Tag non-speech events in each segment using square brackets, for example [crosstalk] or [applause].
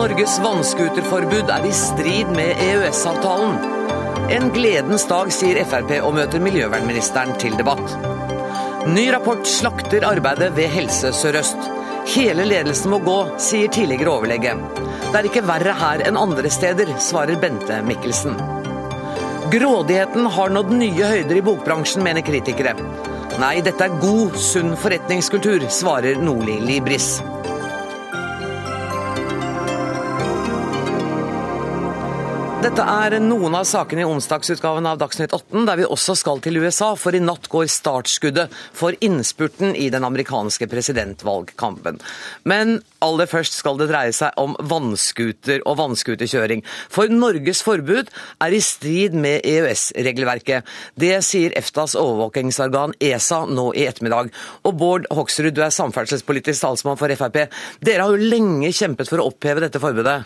Norges vannskuterforbud er i strid med EØS-avtalen. En gledens dag, sier Frp og møter miljøvernministeren til debatt. Ny rapport slakter arbeidet ved Helse Sør-Øst. Hele ledelsen må gå, sier tidligere overlege. Det er ikke verre her enn andre steder, svarer Bente Mikkelsen. Grådigheten har nådd nye høyder i bokbransjen, mener kritikere. Nei, dette er god, sunn forretningskultur, svarer Nordli Libris. Dette er noen av sakene i onsdagsutgaven av Dagsnytt 18, der vi også skal til USA, for i natt går startskuddet for innspurten i den amerikanske presidentvalgkampen. Men aller først skal det dreie seg om vannskuter og vannskuterkjøring. For Norges forbud er i strid med EØS-regelverket. Det sier EFTAs overvåkingsorgan ESA nå i ettermiddag. Og Bård Hoksrud, du er samferdselspolitisk talsmann for Frp. Dere har jo lenge kjempet for å oppheve dette forbudet.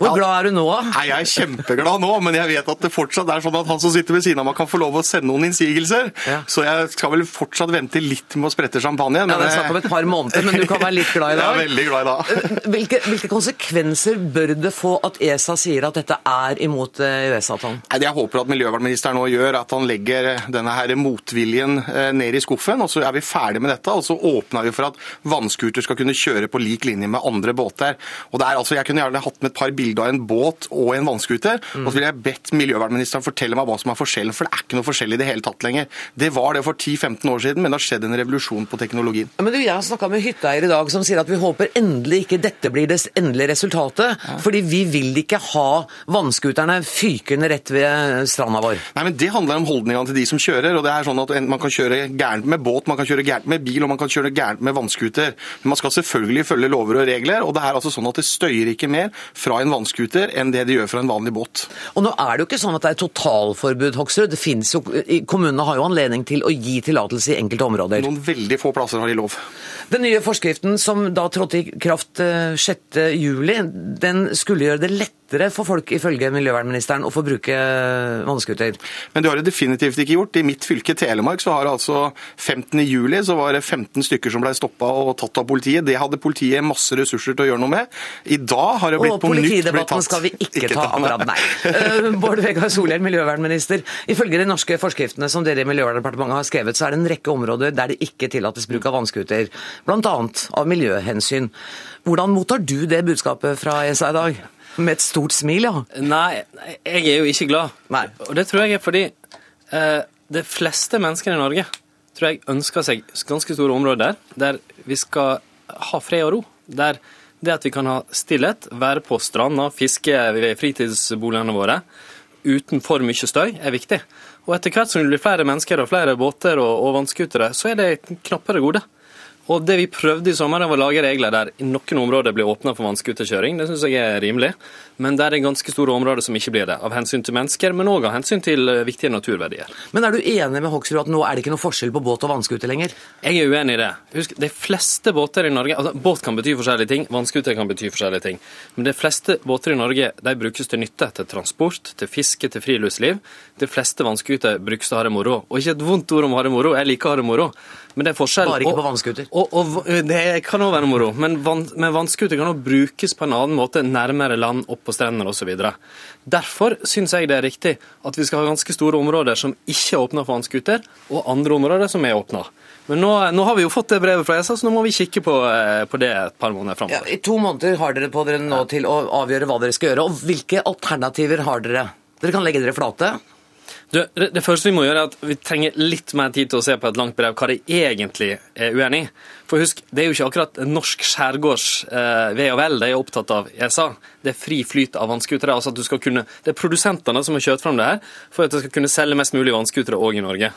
Hvor glad er du nå? Nei, Jeg er kjempeglad nå, men jeg vet at det fortsatt er sånn at han som sitter ved siden av meg kan få lov å sende noen innsigelser. Ja. Så jeg skal vel fortsatt vente litt med å sprette champagne. ja, Det er snakk om et par måneder, men du kan være litt glad i dag. [laughs] Jeg er veldig glad i dag. Eh, hvilke, hvilke konsekvenser bør det få at ESA sier at dette er imot EØS-avtalen? Eh, jeg håper at miljøvernministeren nå gjør at han legger denne her motviljen eh, ned i skuffen, og så er vi ferdig med dette. Og så åpner vi for at vannskuter skal kunne kjøre på lik linje med andre båter. Og det er altså, Jeg kunne gjerne hatt med et par bilde av en båt og en vannskuter. Mm. Og så ville jeg bedt miljøvernministeren fortelle meg hva som er forskjellen, for det er ikke noe forskjell i det hele tatt lenger. Det var det for 10-15 år siden, men det har skjedd en revolusjon på teknologien. Men du, Jeg har snakka med hytteeiere i dag som sier at vi håper endelig ikke dette blir det endelige resultatet. Ja. Fordi vi vil ikke ha vannskuterne fykende rett ved stranda vår. Nei, men Det handler om holdningene til de som kjører. og det er sånn at Man kan kjøre gærent med båt, man kan kjøre gærent med bil og man kan kjøre gærent med vannskuter. Men man skal selvfølgelig følge lover og regler. og det er altså sånn at Det støyer ikke mer fra en vannskuter enn det de gjør fra en vanlig båt. Og nå er det jo ikke sånn at det er totalforbud, Hoksrud. Det finnes jo, Kommunene har jo anledning til å gi tillatelse i enkelte områder. Noen veldig få plasser har de lov. Den nye forskriften som da trådte i kraft 6.7, eh, den skulle gjøre det lettere for folk, ifølge miljøvernministeren, å få bruke vannskuter. Men det har det definitivt ikke gjort. I mitt fylke Telemark så har altså 15. juli så var det 15 stykker som ble stoppa og tatt av politiet. Det hadde politiet masse ressurser til å gjøre noe med. I dag har det blitt på nytt tatt. Skal vi ikke, ikke ta, akkurat, nei. uh, Bård Vegar Solhjell, miljøvernminister. Ifølge de norske forskriftene som dere i Miljøverndepartementet har skrevet, så er det en rekke områder der det ikke tillates bruk av vannskuter. Bl.a. av miljøhensyn. Hvordan mottar du det budskapet fra ESA i dag? Med et stort smil, ja. Nei, jeg er jo ikke glad. Nei. Og det tror jeg er fordi uh, de fleste mennesker i Norge tror jeg ønsker seg ganske store områder der vi skal ha fred og ro. Der det at vi kan ha stillhet, være på stranda, fiske ved fritidsboligene våre uten for mye støy, er viktig. Og etter hvert som det blir flere mennesker og flere båter og, og vannskutere, så er det knappere gode. Og det vi prøvde i sommer, var å lage regler der noen områder blir åpna for vannskuterkjøring. Det syns jeg er rimelig. Men der er ganske store områder som ikke blir det. Av hensyn til mennesker, men òg av hensyn til eh, viktige naturverdier. Men er du enig med Hoksrud at nå er det ikke noe forskjell på båt og vannskuter lenger? Jeg er uenig i det. Husk, de fleste båter i Norge altså Båt kan bety forskjellige ting, vannskuter kan bety forskjellige ting. Men de fleste båter i Norge de brukes til nytte. Til transport, til fiske, til friluftsliv. De fleste vannskuter brukes til å ha det moro. Og ikke et vondt ord om å ha det moro, jeg liker å ha det moro. Men det er forskjell. Bare ikke på vannskuter. Og, og, og, det kan òg være moro, men, van, vannskuter kan òg brukes på en annen måte nærmere land, opp på strender osv. Derfor syns jeg det er riktig at vi skal ha ganske store områder som ikke er åpna for vannskuter, og andre områder som er åpna. Men nå, nå, har vi jo fått det brevet fra ESA, så nå må vi kikke på, eh, på det et par måneder framover. Ja, I to måneder har dere på dere nå til å avgjøre hva dere skal gjøre. og Hvilke alternativer har dere? Dere kan legge dere flate. Du, det første vi må gjøre er at vi trenger litt mer tid til å se på et langt brev hva de egentlig er uenig i. For husk, det er jo ikke akkurat norsk skjærgårds eh, ve og vel de er opptatt av ESA. Det er fri flyt av vannskutere. Altså at du skal kunne, det er produsentene som har kjørt fram det her for at de skal kunne selge mest mulig vannskutere òg i Norge.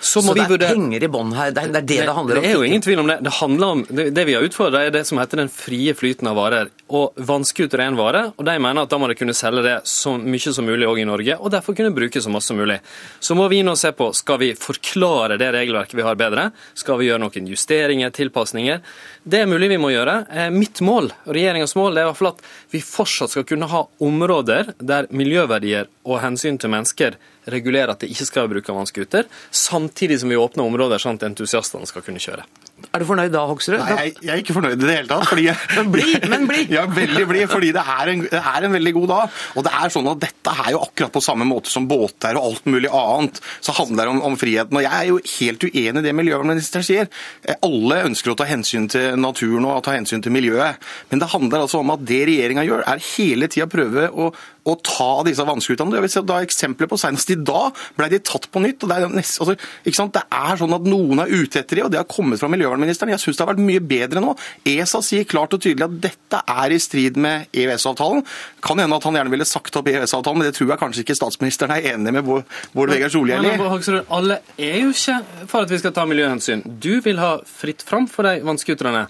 Så, Så det er vurdere... penger i bånn her? Det er det det, det handler om? Det er jo ingen tvil om det. Det handler om, det, det vi har utfordra, er det som heter den frie flyten av varer. Og vannskuter er en vare, og de mener at da må de kunne selge det så mye som mulig òg i Norge, og derfor kunne bruke så masse som mulig. Så må vi nå se på skal vi forklare det regelverket vi har bedre, skal vi gjøre noen justeringer, tilpasninger. Det er mulig vi må gjøre. Eh, mitt mål, regjeringas mål, er i hvert fall at vi fortsatt skal kunne ha områder der miljøverdier og hensyn til mennesker regulerer at det ikke skal være bruk av vannscooter, samtidig som vi åpner områder sånn at entusiastene skal kunne kjøre. Er du fornøyd da, Hoksrud? Nei, jeg, jeg, er ikke fornøyd i det hele tatt. Fordi jeg, men bli, men bli! [laughs] Ja, veldig bli, fordi det er, en, det er, en, veldig god dag. Og det er sånn at dette er jo akkurat på samme måte som båter og alt mulig annet. Så handler det om, om friheten. Og jeg er jo helt uenig i det miljøvernministeren sier. Eh, alle ønsker å ta hensyn til naturen og ta hensyn til miljøet. Men det handler altså om at det regjeringa gjør, er hele tida prøve å å ta disse vannskuterne. Jeg vil se da Eksempler på senest i dag ble de tatt på nytt. og Det er, nest, altså, det er sånn at noen er ute etter dem, og det har kommet fra miljøvernministeren. Jeg syns det har vært mye bedre nå. ESA sier klart og tydelig at dette er i strid med EØS-avtalen. Kan hende at han gjerne ville sagt opp EØS-avtalen, men det tror jeg kanskje ikke statsministeren er enig med Bård Vegar Solhjell i. Alle er jo ikke for at vi skal ta miljøhensyn. Du vil ha fritt fram for de vannskuterne.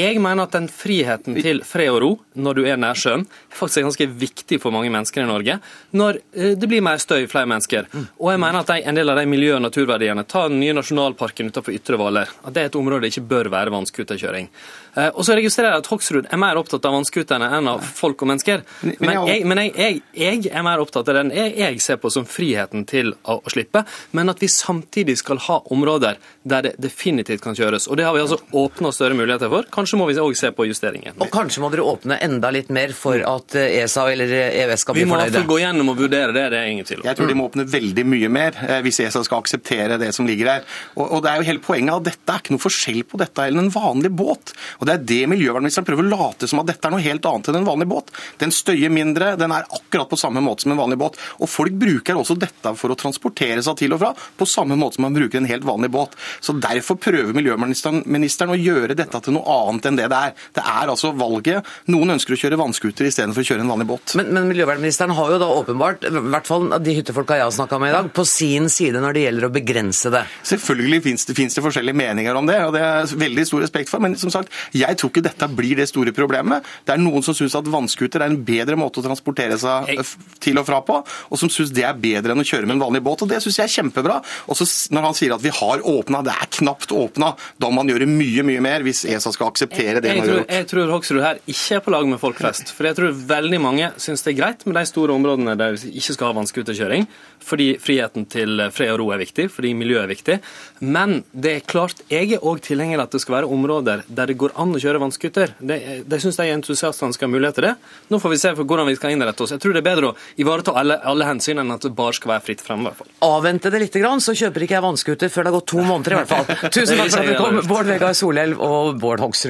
Jeg mener at den friheten til fred og ro når du er nær sjøen, faktisk er ganske viktig for mange mennesker i Norge. Når eh, det blir mer støy, flere mennesker. Og jeg mener at en del av de miljø- og naturverdiene, ta den nye nasjonalparken utenfor Ytre Hvaler, at det er et område det ikke bør være vannskuterkjøring. Eh, og så registrerer jeg at Hoksrud er mer opptatt av vannskuterne enn av folk og mennesker. Men, jeg, men jeg, jeg, jeg, er mer opptatt av den jeg, ser på som friheten til å, å, slippe, men at vi samtidig skal ha områder der det definitivt kan kjøres. Og det har vi altså åpna større muligheter for. Kanskje må vi òg se på justeringer. Og kanskje må dere åpne enda litt mer for at ESA eller EØS skal bli fornøyde? Vi må få gå gjennom og vurdere det, det er ingen tvil om. Jeg tror de må åpne veldig mye mer eh, hvis ESA skal akseptere det som ligger her. Og, og det er jo hele poenget at dette er ikke noe forskjell på dette enn en vanlig båt. Og Det er det miljøvernministeren prøver å late som at dette er noe helt annet enn en vanlig båt. Den støyer mindre, den er akkurat på samme måte som en vanlig båt. Og folk bruker også dette for å transportere seg til og fra, på samme måte som man bruker en helt vanlig båt. Så Derfor prøver miljøvernministeren å gjøre dette til noe annet enn det det er. Det er altså valget. Noen ønsker å kjøre vannskuter istedenfor å kjøre en vanlig båt. Men, men miljøvernministeren har jo da åpenbart, i hvert fall de hyttefolka jeg har snakka med i dag, på sin side når det gjelder å begrense det. Selvfølgelig finnes det, finnes det forskjellige meninger om det, og det er veldig stor respekt for. Men som sagt, jeg tror ikke dette blir det store problemet. Det er noen som syns at vannskuter er en bedre måte å transportere seg til og fra på, og som syns det er bedre enn å kjøre med en vanlig båt. og Det syns jeg er kjempebra. Og så når han sier at vi har åpna, det er knapt åpna, da må man gjøre mye, mye mer hvis ESA skal akseptere det man har gjort. Jeg tror Hoksrud her ikke er på lag med folk flest. For jeg tror veldig mange syns det er greit med de store områdene der vi ikke skal ha vannskuterkjøring, fordi friheten til fred og ro er viktig, fordi miljøet er viktig. Men det er klart, jeg er òg tilhenger av at det skal være områder der det går an å kjøre vannskuter. Det, det syns jeg entusiastene skal ha mulighet til det. Nå får vi se for hvordan vi skal innrette oss. Jeg tror det er bedre å ivareta alle, alle hensyn enn at det bare skal være fritt frem. Avvente det litt, så kjøper ikke jeg vannskuter før det har gått to måneder i hvert fall. [laughs] Tusen takk for at du kom, Bård Vegar Solhjell og Bård Hoksrud.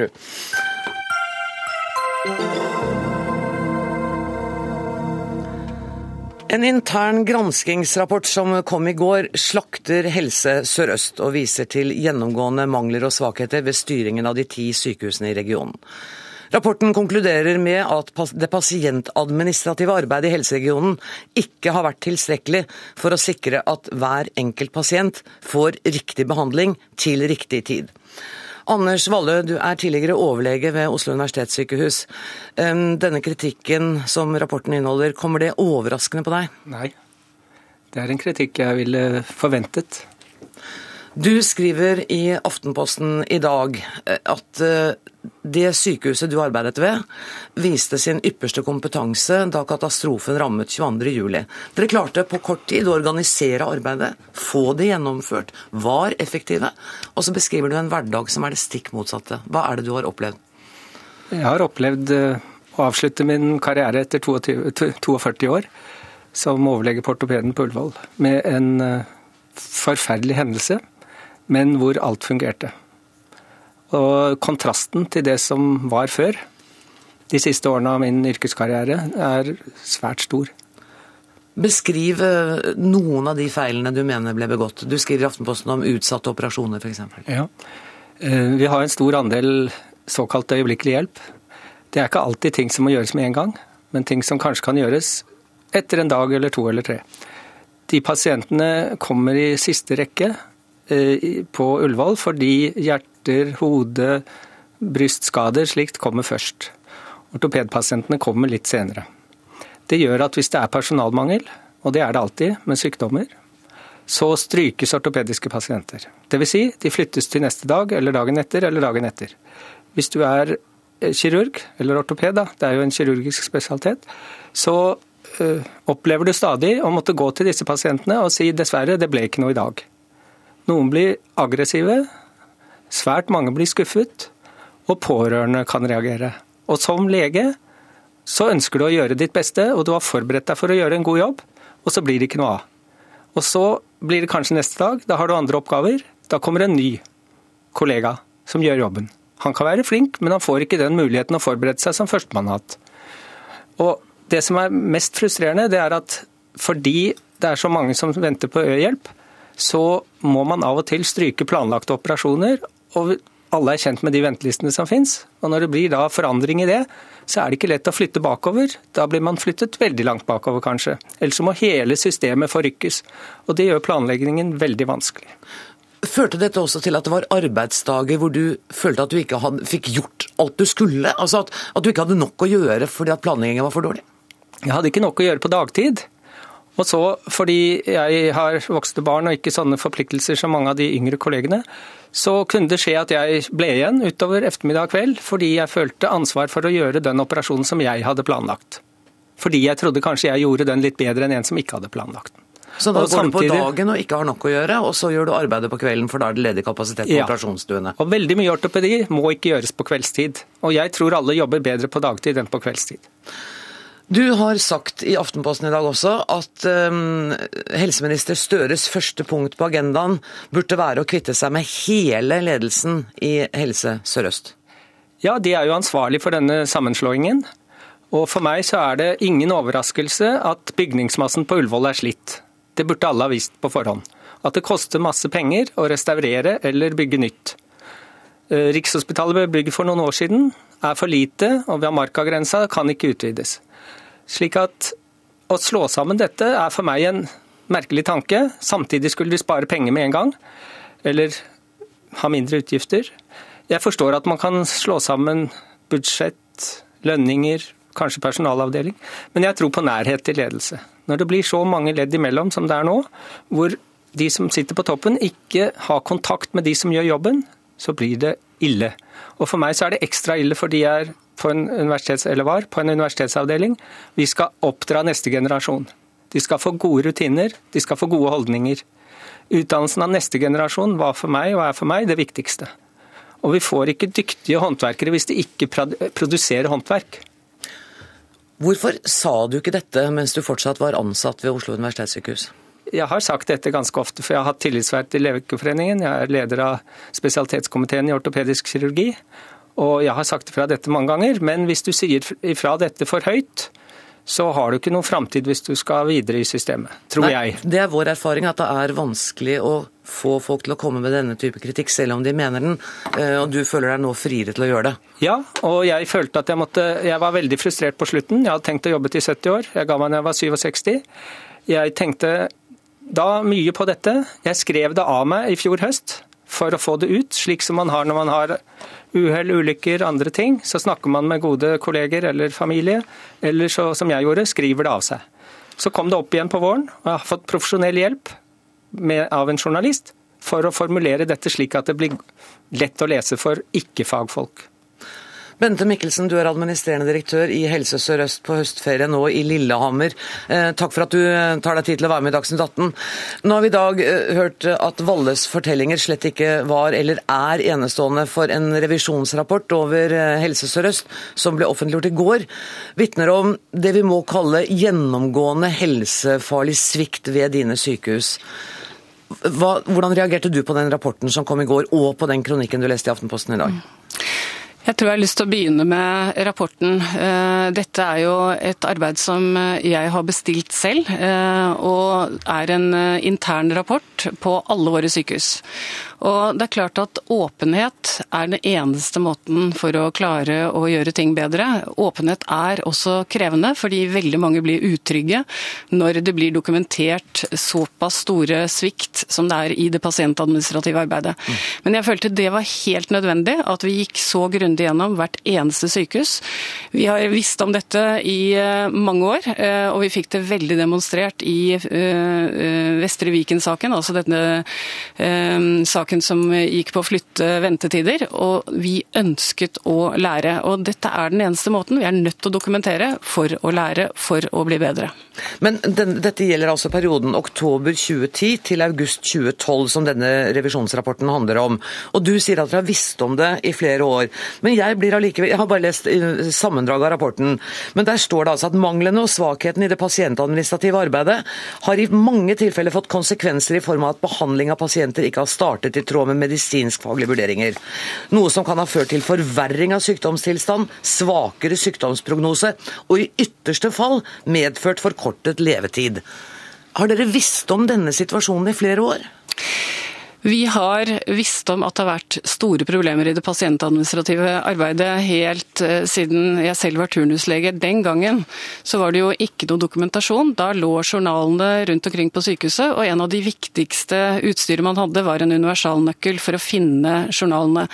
En intern granskingsrapport som kom i går, slakter Helse Sør-Øst og viser til gjennomgående mangler og svakheter ved styringen av de ti sykehusene i regionen. Rapporten konkluderer med at det pasientadministrative arbeidet i helseregionen ikke har vært tilstrekkelig for å sikre at hver enkelt pasient får riktig behandling til riktig tid. Anders Valle, du er tidligere overlege ved Oslo universitetssykehus. Denne kritikken som rapporten inneholder, kommer det overraskende på deg? Nei, det er en kritikk jeg ville forventet. Du skriver i Aftenposten i dag eh, at eh, det sykehuset du arbeidet ved, viste sin ypperste kompetanse da katastrofen rammet 22.07. Dere klarte på kort tid å organisere arbeidet, få det gjennomført, var effektive. Og så beskriver du en hverdag som er det stikk motsatte. Hva er det du har opplevd? Jeg har opplevd eh, å avslutte min karriere etter 22, 42 år som overlege på ortopeden på Ullevål med en forferdelig hendelse men hvor alt fungerte. Og kontrasten til det som var før, de siste årene av min yrkeskarriere, er svært stor. Beskriv eh, noen av de feilene du mener ble begått. Du skriver i Aftenposten om utsatte operasjoner, f.eks. Ja. Eh, vi har en stor andel såkalt øyeblikkelig hjelp. Det er ikke alltid ting som må gjøres med en gang, men ting som kanskje kan gjøres etter en dag eller to eller tre. De pasientene kommer i siste rekke, på Ullevål fordi hjerter, hode, brystskader slikt kommer først. Ortopedpasientene kommer litt senere. Det gjør at hvis det er personalmangel, og det er det alltid med sykdommer, så strykes ortopediske pasienter. Dvs. Si, de flyttes til neste dag, eller dagen etter, eller dagen etter. Hvis du er eh, kirurg, eller ortoped, da, det er jo en kirurgisk spesialitet, så øh, opplever du stadig å måtte gå til disse pasientene og si dessverre, det ble ikke noe i dag. Noen blir aggressive, Svært mange blir skuffet, og pårørende kan reagere. Og som lege så ønsker du å gjøre ditt beste, og du har forberedt deg for å gjøre en god jobb, og så blir det ikke noe av. Og så blir det kanskje neste dag, da har du andre oppgaver. Da kommer en ny kollega som gjør jobben. Han kan være flink, men han får ikke den muligheten å forberede seg som førstemann har hatt. Og det som er mest frustrerende, det er at fordi det er så mange som venter på ø-hjelp, så må man av og til stryke planlagte operasjoner. og alle er kjent med de ventelistene som finnes. Og når det blir da forandring i det, så er det ikke lett å flytte bakover. Da blir man flyttet veldig langt bakover, kanskje. Ellers så må hele systemet forrykkes. Og det gjør planleggingen veldig vanskelig. Førte dette også til at det var arbeidsdager hvor du følte at du ikke hadde, fikk gjort alt du skulle? Altså at, at du ikke hadde nok å gjøre fordi at planleggingen var for dårlig? Jeg hadde ikke nok å gjøre på dagtid. Og så, fordi jeg har voksne barn og ikke sånne forpliktelser som mange av de yngre kollegene, så kunne det skje at jeg ble igjen utover ettermiddag og kveld fordi jeg følte ansvar for å gjøre den operasjonen som jeg hadde planlagt. Fordi jeg trodde kanskje jeg gjorde den litt bedre enn en som ikke hadde planlagt den. Så da og går samtidig, du på dagen og ikke har nok å gjøre, og så gjør du arbeidet på kvelden, for da er det ledig kapasitet på ja. operasjonsstuene? Og veldig mye ortopedi må ikke gjøres på kveldstid. Og jeg tror alle jobber bedre på dagtid enn på kveldstid. Du har sagt i Aftenposten i dag også at um, helseminister Støres første punkt på agendaen burde være å kvitte seg med hele ledelsen i Helse Sør-Øst. Ja, de er jo ansvarlig for denne sammenslåingen. Og for meg så er det ingen overraskelse at bygningsmassen på Ullevål er slitt. Det burde alle ha visst på forhånd. At det koster masse penger å restaurere eller bygge nytt. Eh, Rikshospitalet ble bygd for noen år siden, er for lite, og ved markagrensa kan ikke utvides. Slik at å slå sammen dette er for meg en merkelig tanke. Samtidig skulle de spare penger med en gang, eller ha mindre utgifter. Jeg forstår at man kan slå sammen budsjett, lønninger, kanskje personalavdeling, men jeg tror på nærhet til ledelse. Når det blir så mange ledd imellom som det er nå, hvor de som sitter på toppen ikke har kontakt med de som gjør jobben, så blir det ille. Og For meg så er det ekstra ille fordi jeg er på en, universitets, var, på en universitetsavdeling. Vi skal oppdra neste generasjon. De skal få gode rutiner, de skal få gode holdninger. Utdannelsen av neste generasjon var for meg, og er for meg, det viktigste. Og vi får ikke dyktige håndverkere hvis de ikke produserer håndverk. Hvorfor sa du ikke dette mens du fortsatt var ansatt ved Oslo universitetssykehus? Jeg har sagt dette ganske ofte, for jeg har hatt tillitsverv i Legeforeningen. Jeg er leder av spesialitetskomiteen i ortopedisk kirurgi. Og jeg har sagt fra dette mange ganger, men hvis du sier ifra dette for høyt, så har du ikke noen framtid hvis du skal videre i systemet, tror Nei, jeg. Det er vår erfaring at det er vanskelig å få folk til å komme med denne type kritikk, selv om de mener den. Eh, og du føler deg nå friere til å gjøre det? Ja, og jeg følte at jeg måtte Jeg var veldig frustrert på slutten. Jeg hadde tenkt å jobbe til 70 år. Jeg ga meg da jeg var 67. Jeg tenkte da mye på dette. Jeg skrev det av meg i fjor høst for å få det ut, slik som man har når man har uhell, ulykker, andre ting. Så snakker man med gode kolleger eller familie, eller så, som jeg gjorde, skriver det av seg. Så kom det opp igjen på våren, og jeg har fått profesjonell hjelp med, av en journalist for å formulere dette slik at det blir lett å lese for ikke-fagfolk. Bente Mikkelsen, du er administrerende direktør i Helse Sør-Øst på høstferie nå i Lillehammer. Eh, takk for at du eh, tar deg tid til å være med i Dagsnytt 18. Nå har vi i dag eh, hørt at Valles fortellinger slett ikke var eller er enestående, for en revisjonsrapport over Helse Sør-Øst som ble offentliggjort i går, vitner om det vi må kalle gjennomgående helsefarlig svikt ved dine sykehus. Hva, hvordan reagerte du på den rapporten som kom i går, og på den kronikken du leste i Aftenposten i dag? Mm. Jeg tror jeg har lyst til å begynne med rapporten. Eh, dette er jo et arbeid som jeg har bestilt selv, eh, og er en eh, intern rapport på alle våre sykehus. Og det er klart at Åpenhet er den eneste måten for å klare å gjøre ting bedre. Åpenhet er også krevende, fordi veldig mange blir utrygge når det blir dokumentert såpass store svikt som det er i det pasientadministrative arbeidet. Men jeg følte det var helt nødvendig at vi gikk så grundig gjennom hvert eneste sykehus. Vi har visst om dette i eh, mange år, eh, og vi fikk det veldig demonstrert i eh, Vestre Viken-saken, altså denne saken saken som gikk på å flytte ventetider, og vi ønsket å lære. Og dette er den eneste måten. Vi er nødt til å dokumentere for å lære, for å bli bedre. Men den, dette gjelder altså perioden oktober 2010 til august 2012, som denne revisjonsrapporten handler om. Og du sier at dere har visst om det i flere år. Men jeg blir allikevel Jeg har bare lest sammendraget av rapporten. Men der står det altså at manglene og svakheten i det pasientadministrative arbeidet har i mange tilfeller fått konsekvenser i form av at behandling av pasienter ikke har startet i tråd med medisinskfaglige vurderinger. Noe som kan ha ført til forverring av sykdomstilstand, svakere sykdomsprognose og i ytterste fall medført forkortet levetid. Har dere visst om denne situasjonen i flere år? Vi har visst om at det har vært store problemer i det pasientadministrative arbeidet helt eh, siden jeg selv var turnuslege. Den gangen så var det jo ikke noe dokumentasjon. Da lå journalene rundt omkring på sykehuset, og en av de viktigste utstyret man hadde, var en universalnøkkel for å finne journalene.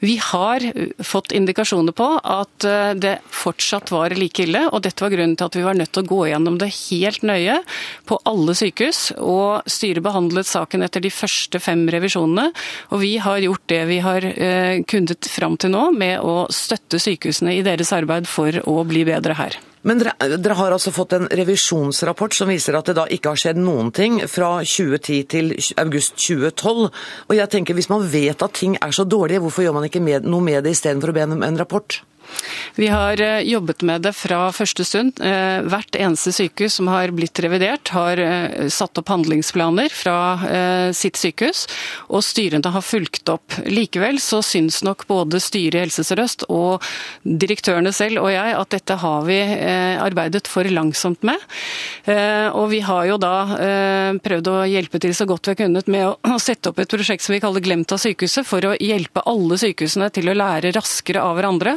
Vi har fått indikasjoner på at eh, det fortsatt var like ille, og dette var grunnen til at vi var nødt til å gå gjennom det helt nøye på alle sykehus. Og styret behandlet saken etter de første fem fem revisjonene. Og vi har gjort det vi har eh, kunnet fram til nå, med å støtte sykehusene i deres arbeid for å bli bedre her. Men dere, dere, har altså fått en revisjonsrapport som viser at det da ikke har skjedd noen ting fra 2010 til august 2012. Og jeg tenker, Hvis man vet at ting er så dårlige, hvorfor gjør man ikke med, noe med det istedenfor å be om en rapport? Vi har eh, jobbet med det fra første stund. Eh, hvert eneste sykehus som har blitt revidert, har eh, satt opp handlingsplaner fra sitt sykehus, og styrene har fulgt opp. Likevel så syns nok både styret i Helse Sør-Øst og direktørene selv og jeg at dette har vi arbeidet for langsomt med. Og vi har jo da prøvd å hjelpe til så godt vi har kunnet med å sette opp et prosjekt som vi kaller Glemt av sykehuset, for å hjelpe alle sykehusene til å lære raskere av hverandre.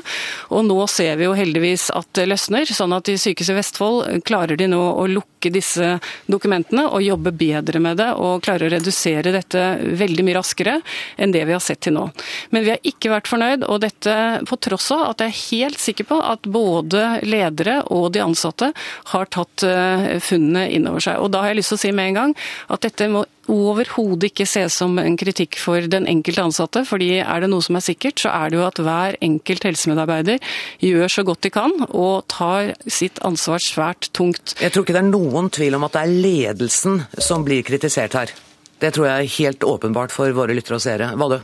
Og nå ser vi jo heldigvis at det løsner, sånn at i Sykehuset Vestfold klarer de nå å lukke disse dokumentene og jobbe bedre med det og klarer å redusere dette veldig mye raskere enn det vi har sett til nå. Men vi har ikke vært fornøyd, og dette på tross av at jeg er helt sikker på at både ledere og de ansatte har tatt eh, funnene inn over seg. Og da har jeg lyst til å si med en gang at dette må overhodet ikke ses som en kritikk for den enkelte ansatte. fordi er det noe som er sikkert, så er det jo at hver enkelt helsemedarbeider gjør så godt de kan og tar sitt ansvar svært tungt. Jeg tror ikke det er noen tvil om at det er ledelsen som blir kritisert her. Det tror jeg er helt åpenbart for våre lyttere og seere. Hva du?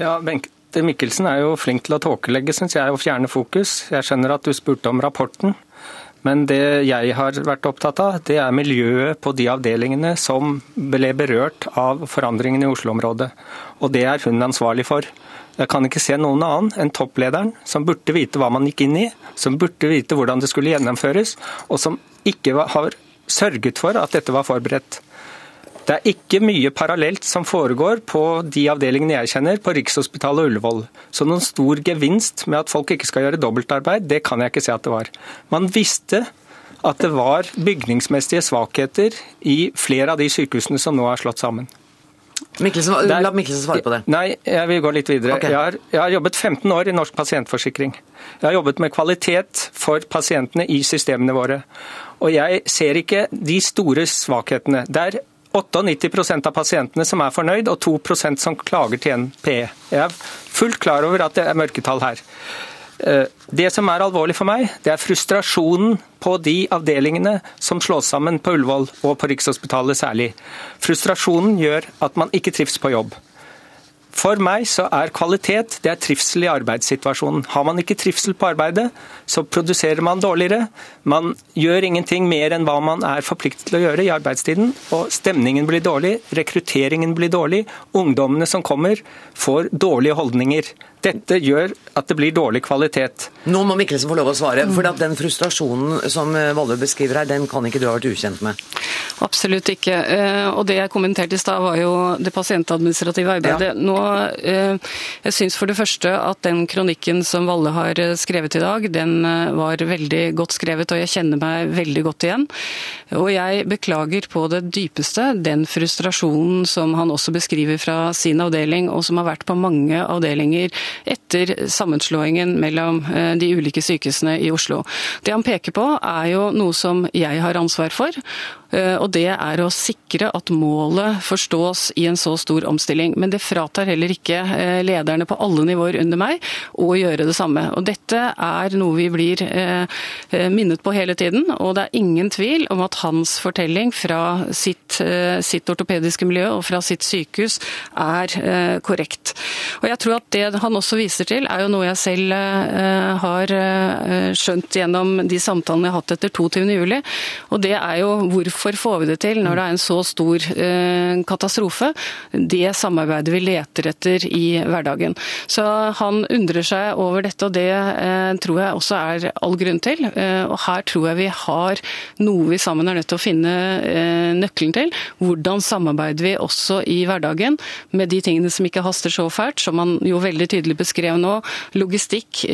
Ja, Bente Mikkelsen er jo flink til å tåkelegge, syns jeg, og fjerne fokus. Jeg skjønner at du spurte om rapporten. Men det jeg har vært opptatt av, det er miljøet på de avdelingene som ble berørt av forandringene i Oslo-området. Og det er hun ansvarlig for. Jeg kan ikke se noen annen enn topplederen, som burde vite hva man gikk inn i, som burde vite hvordan det skulle gjennomføres, og som ikke har sørget for at dette var forberedt. Det er ikke mye parallelt som foregår på de avdelingene jeg kjenner, på Rikshospitalet og Ullevål. Så noen stor gevinst med at folk ikke skal gjøre dobbeltarbeid, det kan jeg ikke se at det var. Man visste at det var bygningsmessige svakheter i flere av de sykehusene som nå er slått sammen. Mikkelsen, la Mikkelsen svare på det. Nei, jeg vil gå litt videre. Okay. Jeg, har, jeg, har, jobbet 15 år i Norsk pasientforsikring. Jeg har jobbet med kvalitet for pasientene i systemene våre. Og jeg ser ikke de store svakhetene. Der 98% av pasientene som er fornøyd, og 2% som klager til NPE. Jeg er fullt klar over at det er mørketall her. Eh, det som er alvorlig for meg, det er frustrasjonen på de avdelingene som slås sammen på Ullevål og på Rikshospitalet særlig. Frustrasjonen gjør at man ikke trives på jobb. For meg så er kvalitet det er trivsel i arbeidssituasjonen. Har man ikke trivsel på arbeidet, så produserer man dårligere. Man gjør ingenting mer enn hva man er forpliktet til å gjøre i arbeidstiden. Og stemningen blir dårlig, rekrutteringen blir dårlig. Ungdommene som kommer, får dårlige holdninger. Dette gjør at det blir dårlig kvalitet. Nå må Mikkelsen få lov å svare. for Den frustrasjonen som eh, Valle beskriver her, den kan ikke du ha vært ukjent med? Absolutt ikke. Eh, og Det jeg kommenterte i stad, var jo det pasientadministrative arbeidet. Ja. Nå, eh, Jeg syns for det første at den kronikken som Valle har skrevet i dag, den var veldig godt skrevet, og jeg kjenner meg veldig godt igjen. Og jeg beklager på det dypeste den frustrasjonen som han også beskriver fra sin avdeling, og som har vært på mange avdelinger etter sammenslåingen mellom de ulike sykehusene i Oslo. Det han peker på er jo noe som jeg har ansvar for, Eh, og det er å sikre at målet forstås i en så stor omstilling. Men det fratar heller ikke eh, lederne på alle nivåer under meg å gjøre det samme. Og dette er noe vi blir eh, minnet på hele tiden, og det er ingen tvil om at hans fortelling fra sitt, sitt ortopediske miljø og fra sitt sykehus er korrekt. Og jeg tror at det han også viser til, er jo noe jeg selv har skjønt gjennom de samtalene jeg har hatt etter 22.07, og det er jo hvorfor får vi det til når det er en så stor eh, katastrofe? Det samarbeidet vi leter etter i hverdagen. Så han undrer seg over dette, og det eh, tror jeg også er all grunn til. Eh, og her tror jeg vi har noe vi sammen er nødt til å finne nøkkelen til. Hvordan samarbeider vi også i hverdagen med de tingene som ikke haster så fælt, som han jo veldig tydelig beskrev nå. Logistikk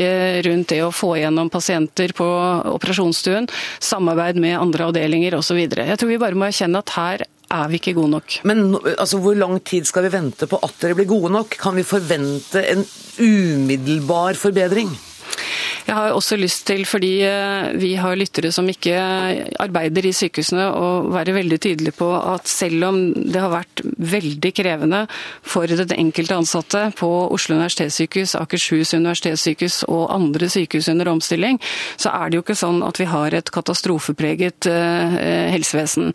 rundt det å få igjennom pasienter på operasjonsstuen, samarbeid med andre avdelinger osv. Jeg tror vi bare må erkjenne at her er vi ikke gode nok. Men altså, hvor lang tid skal vi vente på at dere blir gode nok? Kan vi forvente en umiddelbar forbedring? Jeg har også lyst til, fordi eh, vi har lyttere som ikke arbeider i sykehusene, å være veldig tydelige på at selv om det har vært veldig krevende for den enkelte ansatte på Oslo universitetssykehus, Akershus universitetssykehus og andre sykehus under omstilling, så er det jo ikke sånn at vi har et katastrofepreget eh, helsevesen.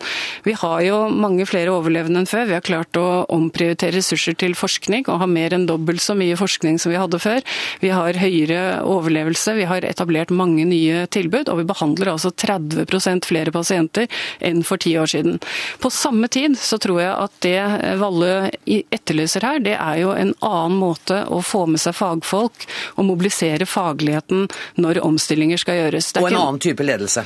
Vi har jo mange flere overlevende enn før. Vi har klart å omprioritere ressurser til forskning og har mer enn dobbelt så mye forskning som vi hadde før. Vi har høyere overlevelse vi har etablert mange nye tilbud, og vi behandler altså 30% flere pasienter enn for ti år siden. På samme tid så tror jeg at det Valle etterlyser her, det er jo en annen måte å få med seg fagfolk og mobilisere fagligheten når omstillinger skal gjøres. Og en annen type ledelse?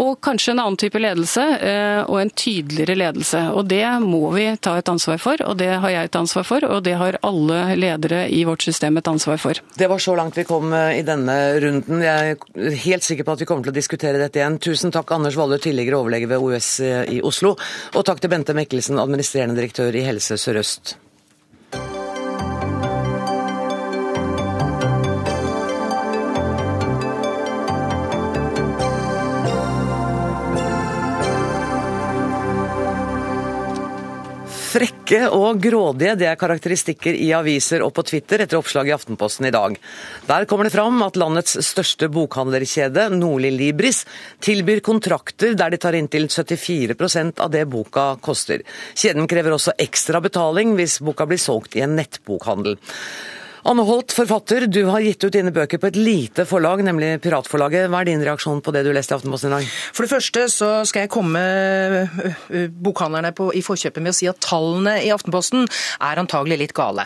Og kanskje en annen type ledelse, eh, og en tydeligere ledelse. Og det må vi ta et ansvar for, og det har jeg et ansvar for, og det har alle ledere i vårt system et ansvar for. Det var så langt vi kom i i denne runden. Jeg er helt sikker på at vi kommer til å diskutere dette igjen. Tusen takk, Anders Waller, tidligere overlege ved OUS i Oslo. Og takk til Bente Mikkelsen, administrerende direktør i Helse Sør-Øst. Frekke og grådige det er karakteristikker i aviser og på Twitter etter oppslag i Aftenposten i dag. Der kommer det fram at landets største bokhandlerkjede, Nordli Libris, tilbyr kontrakter der de tar inntil 74% av det boka koster. Kjeden krever også ekstra betaling hvis boka blir solgt i en nettbokhandel. Anne Holt, forfatter, du har gitt ut dine bøker på et lite forlag, nemlig Piratforlaget. Hva er din reaksjon på det du leste i Aftenposten i dag? For det første så skal jeg komme bokhandlerne på, i forkjøpet med å si at tallene i Aftenposten er antagelig litt gale.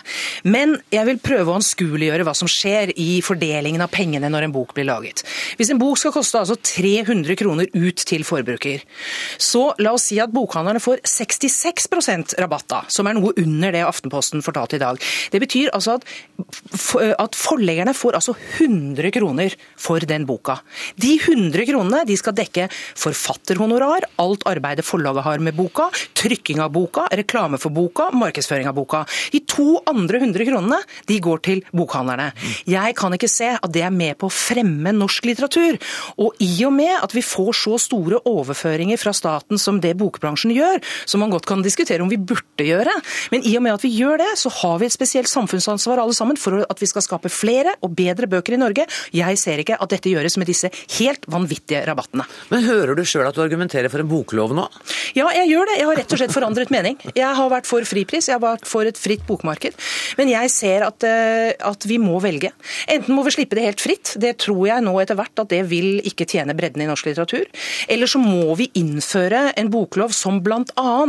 Men jeg vil prøve å anskueliggjøre hva som skjer i fordelingen av pengene når en bok blir laget. Hvis en bok skal koste altså 300 kroner ut til forbruker, så la oss si at bokhandlerne får 66% rabatt, da, som er noe under det Aftenposten fortalte i dag. Det betyr altså at at forleggerne får altså 100 kroner for den boka. De 100 kronene de skal dekke forfatterhonorar, alt arbeidet forlaget har med boka, trykking av boka, reklame for boka, markedsføring av boka. De to andre 100 kronene de går til bokhandlerne. Jeg kan ikke se at det er med på å fremme norsk litteratur. Og i og med at vi får så store overføringer fra staten som det bokbransjen gjør, som man godt kan diskutere om vi burde gjøre, men i og med at vi gjør det, så har vi et spesielt samfunnsansvar alle sammen for at vi skal skape flere og bedre bøker i Norge. Jeg ser ikke at dette gjøres med disse helt vanvittige rabattene. Men hører du sjøl at du argumenterer for en boklov nå? Ja, jeg gjør det. Jeg har rett og slett forandret mening. Jeg har vært for fripris, jeg har vært for et fritt bokmarked. Men jeg ser at, eh, at vi må velge. Enten må vi slippe det helt fritt, det tror jeg nå etter hvert at det vil ikke tjene bredden i norsk litteratur. Eller så må vi innføre en boklov som bl.a.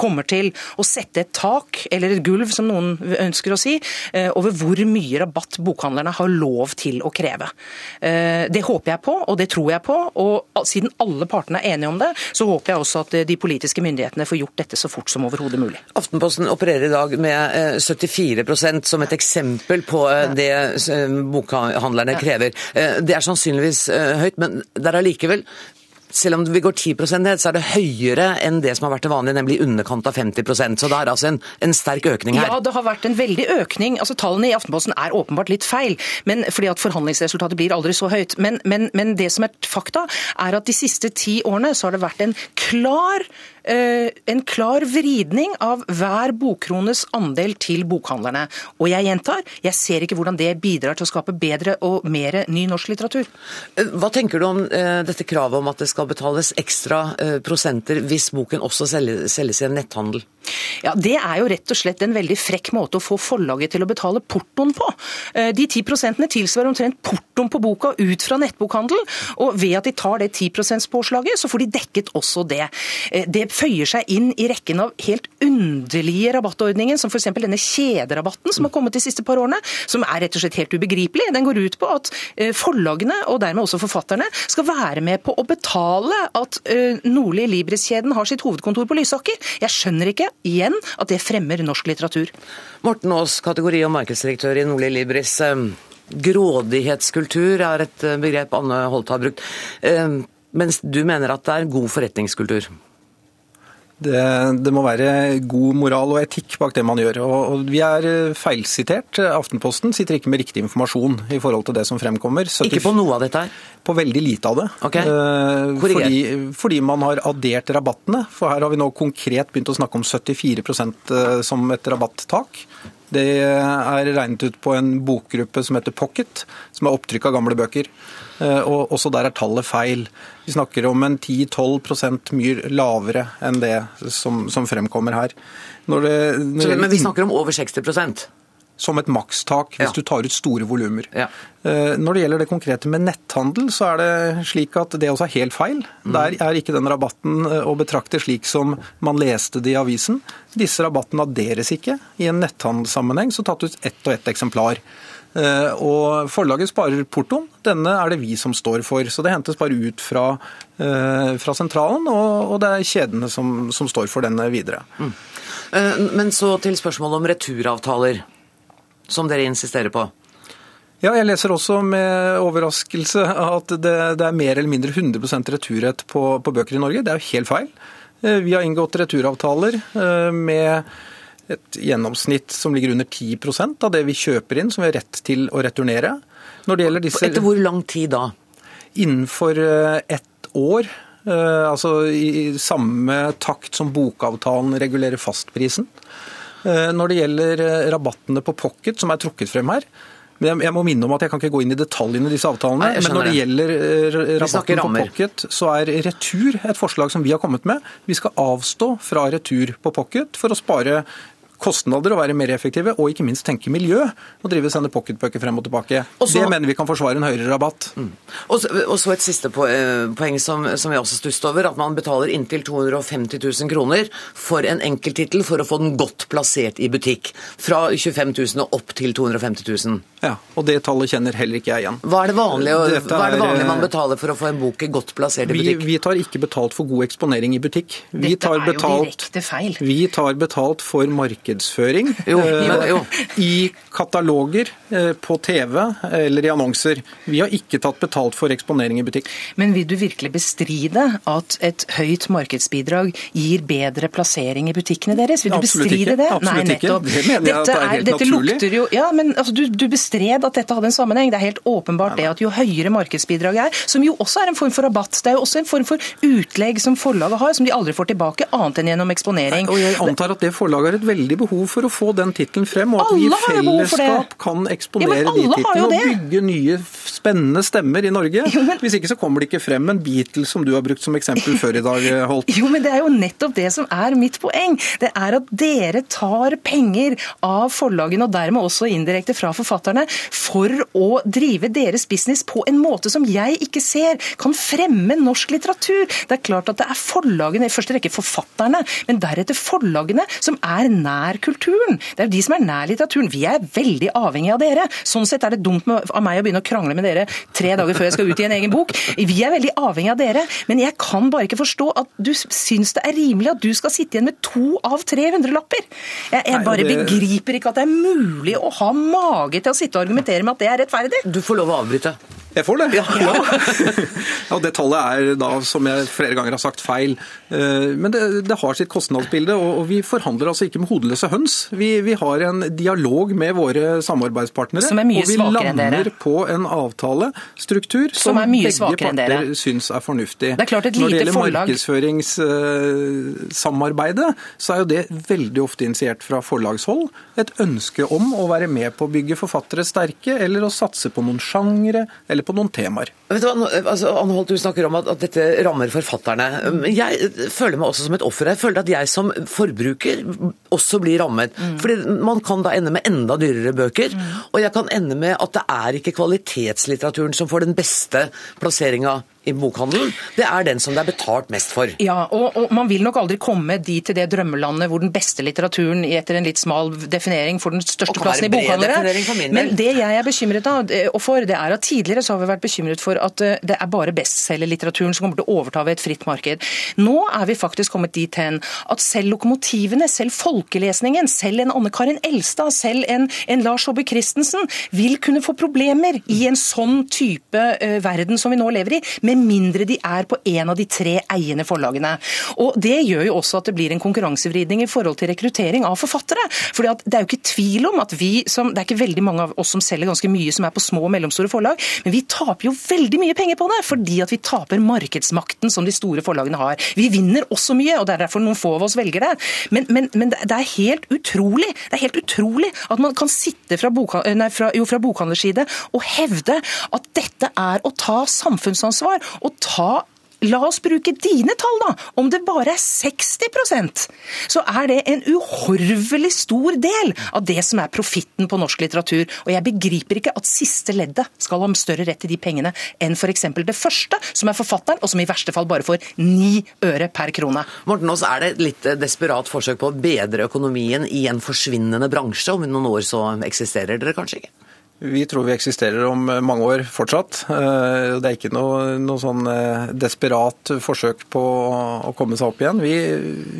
kommer til å sette et tak, eller et gulv som noen ønsker å si, eh, over hvor mye rabatt bokhandlerne har lov til å kreve. Eh, det håper jeg på, og det tror jeg på. Og siden alle partene er enige om det, så håper jeg også at de politiske myndighetene får gjort dette så fort som overhodet mulig. Aftenposten opererer i dag med 74 eh, som et eksempel på eh, det bokhandlerne krever. Det er sannsynligvis høyt, men det er allikevel selv om vi går 10 ned, så er det høyere enn det som har vært det vanlige, nemlig i underkant av 50% Så det er altså en, en, sterk økning her. Ja, det har vært en veldig økning. Altså Tallene i Aftenposten er åpenbart litt feil, men, fordi at forhandlingsresultatet blir aldri så høyt. Men, men, men det som er fakta, er at de siste ti årene så har det vært en klar Eh, en klar vridning av hver bokkrones andel til bokhandlerne. Og jeg gjentar, jeg ser ikke hvordan det bidrar til å skape bedre og mer ny norsk litteratur. Eh, hva tenker du om eh, dette kravet om at det skal betales ekstra prosenter hvis boken også selges i en netthandel? Ja, Det er jo rett og slett en veldig frekk måte å få forlaget til å betale portoen på. De 10 prosentene tilsvarer omtrent portoen på boka ut fra nettbokhandel. Og ved at de tar det 10 %-påslaget, så får de dekket også det. Det føyer seg inn i rekken av helt underlige rabattordninger, som f.eks. denne kjederabatten som har kommet de siste par årene, som er rett og slett helt ubegripelig. Den går ut på at eh, forlagene, og dermed også forfatterne, skal være med på å betale at eh, Nordli Libris-kjeden har sitt hovedkontor på Lysaker. Jeg skjønner ikke, igjen, at det fremmer norsk litteratur. Morten Aas, kategori- og markedsdirektør i Nordli Libris. Eh, grådighetskultur er et begrep Anne Holt har brukt. Mens du mener at det er god forretningskultur? Det, det, må være god moral og etikk bak det man gjør. Og, og Vi er eh, feilsitert. Aftenposten sitter ikke med riktig informasjon i forhold til det som fremkommer. 70, ikke på noe av dette her? På veldig lite av det. Okay. Eh, fordi, fordi, man har addert rabattene. For her har vi nå konkret begynt å snakke om 74 eh, som et rabattak. Det er regnet ut på en bokgruppe som heter Pocket, som er opptrykk av gamle bøker. Eh, og også der er tallet feil. Vi snakker om en 10-12% mye lavere enn det som, som fremkommer her. Når det, Så, men vi snakker om over 60 som et makstak hvis ja. du tar ut store volumer. Ja. Eh, når det gjelder det konkrete med netthandel, så er det slik at det også er helt feil. Mm. Der er ikke den rabatten eh, å betrakte slik som man leste det i avisen. Disse rabattene adderes ikke. I en netthandelssammenheng så tatt ut ett og ett eksemplar. Eh, og Forlaget sparer portoen. Denne er det vi som står for. Så det hentes bare ut fra, fra sentralen, og, det er kjedene som, som, står for denne videre. Mm. Men så til spørsmålet om returavtaler, som dere insisterer på. Ja, jeg leser også med overraskelse at det, det er mer eller mindre 100 returrett på, på bøker i Norge. Det er jo helt feil. Vi har inngått returavtaler med et gjennomsnitt som ligger under 10% av det vi kjøper inn, som vi har rett til å returnere. Disse, Etter hvor lang tid da? Innenfor eh, ett år. Eh, altså i samme takt som bokavtalen regulerer fastprisen. Eh, når det gjelder rabattene på pocket, som er trukket frem her, jeg må minne om at jeg kan ikke gå inn i detaljene i disse avtalene. Nei, men når det gjelder rabatten på pocket, så er retur et forslag som vi har kommet med. Vi skal avstå fra retur på pocket for å spare kostnader å være mer effektive, og ikke minst tenke miljø og drive sende pocketbøker frem og tilbake. Også, det mener vi kan forsvare en høyere rabatt. Mm. Og, så, og, så, et siste eh, poeng som, som jeg også stusset over, at man betaler inntil 250 000 kroner for en enkelttittel for å få den godt plassert i butikk. Fra 25 000 og opp til 250 000. Ja, og det tallet kjenner heller ikke jeg igjen. Hva er det vanlige, hva er det vanlige man betaler for å få en bok godt plassert i butikk? Vi, vi tar ikke betalt for god eksponering i butikk. Vi Dette er jo direkte feil. Vi tar betalt for marked markedsføring jo, men, jo. Eh, i kataloger, eh, på TV eller i annonser. Vi har ikke tatt betalt for eksponering i butikk. Men vil du virkelig bestride at et høyt markedsbidrag gir bedre plassering i butikkene deres? Vil du Absolutt bestride ikke. det? Absolutt Nei, nettopp. Ikke. Det mener jeg dette, er helt dette naturlig. Jo, ja, men altså, du, du, bestred at dette hadde en sammenheng. Det er helt åpenbart det at jo høyere markedsbidraget er, som jo også er en form for rabatt, det er jo også en form for utlegg som forlaget har, som de aldri får tilbake, annet enn gjennom eksponering. Nei, og Jeg antar at det forlaget har et veldig behov for å få den tittelen frem, og at vi i fellesskap kan eksponere ja, de titlene og bygge nye spennende stemmer i Norge. Jo, men... Hvis ikke så kommer det ikke frem en Beatles som du har brukt som eksempel før i dag, [laughs] Holt. Jo, men det er jo nettopp det som er mitt poeng. Det er at dere tar penger av forlagene, og dermed også indirekte fra forfatterne, for å drive deres business på en måte som jeg ikke ser kan fremme norsk litteratur. Det er klart at det er forlagene, i første rekke forfatterne, men deretter forlagene, som er nær kulturen. Det er jo de som er nær litteraturen. Vi er veldig avhengig av dere. Sånn sett er det dumt av meg å begynne å krangle med dere tre dager før jeg skal ut i en egen bok. Vi er veldig avhengig av dere, men jeg kan bare ikke forstå at du syns det er rimelig at du skal sitte igjen med to av 300 lapper. Jeg, jeg bare begriper ikke at det er mulig å ha mage til å sitte og argumentere med at det er rettferdig. Du får lov å avbryte. Jeg får det. Ja, [laughs] ja. ja, det tallet er da, som jeg flere ganger har sagt, feil. Eh, men det, det har sitt kostnadsbilde, og vi forhandler altså ikke med hodeløse høns. Vi, vi har en dialog med våre samarbeidspartnere, som er mye svakere enn dere. og vi lander på en avtalestruktur som, som begge parter syns er fornuftig. Det er klart et lite Når det gjelder forlag... markedsføringssamarbeidet, så er jo det veldig ofte initiert fra forlagshold. Et ønske om å være med på å bygge forfattere sterke, eller å satse på noen sjangre. eller eller på noen temaer. Vet du hva, altså, Anne Holt, Du snakker om at, at, dette rammer forfatterne. Jeg føler meg også som et offer. Jeg føler at jeg som forbruker også blir rammet. Mm. Fordi Man kan da ende med enda dyrere bøker. Mm. Og jeg kan ende med at det er ikke kvalitetslitteraturen som får den beste plasseringa i bokhandelen, det er den som det er betalt mest for. Ja, og, og, man vil nok aldri komme dit til det drømmelandet hvor den beste litteraturen etter en litt smal definering får den største plassen i bokhandlere. Men det jeg er bekymret av, eh, og for, det er at tidligere så har vi vært bekymret for at eh, det er bare bestselgerlitteraturen som kommer til å overta ved et fritt marked. Nå er vi faktisk kommet dit hen at selv lokomotivene, selv folkelesningen, selv en Anne Karin Elstad, selv en, en Lars Håbe Christensen vil kunne få problemer i en sånn type uh, verden som vi nå lever i. med med mindre de er på en av de tre eiende forlagene. Og Det gjør jo også at det blir en konkurransevridning i forhold til rekruttering av forfattere. Fordi at Det er jo ikke tvil om at vi som, Det er ikke veldig mange av oss som selger ganske mye som er på små og mellomstore forlag, men vi taper jo veldig mye penger på det, fordi at vi taper markedsmakten som de store forlagene har. Vi vinner også mye, og det er derfor noen få av oss velger det. Men, men, men det er helt utrolig det er helt utrolig at man kan sitte fra, bokha, nei, fra, jo, fra bokhandlers side og hevde at dette er å ta samfunnsansvar å ta La oss bruke dine tall, da. Om det bare er 60% så er det en uhorvelig stor del av det som er profitten på norsk litteratur. Og jeg begriper ikke at siste leddet skal ha større rett til de pengene enn f.eks. det første, som er forfatteren, og som i verste fall bare får ni øre per krone. Morten Aas, er det et litt desperat forsøk på å bedre økonomien i en forsvinnende bransje? Om noen år så eksisterer dere kanskje ikke? Vi tror vi eksisterer om mange år fortsatt. Eh, det er ikke noe, noe sånn eh, desperat forsøk på å komme seg opp igjen. Vi,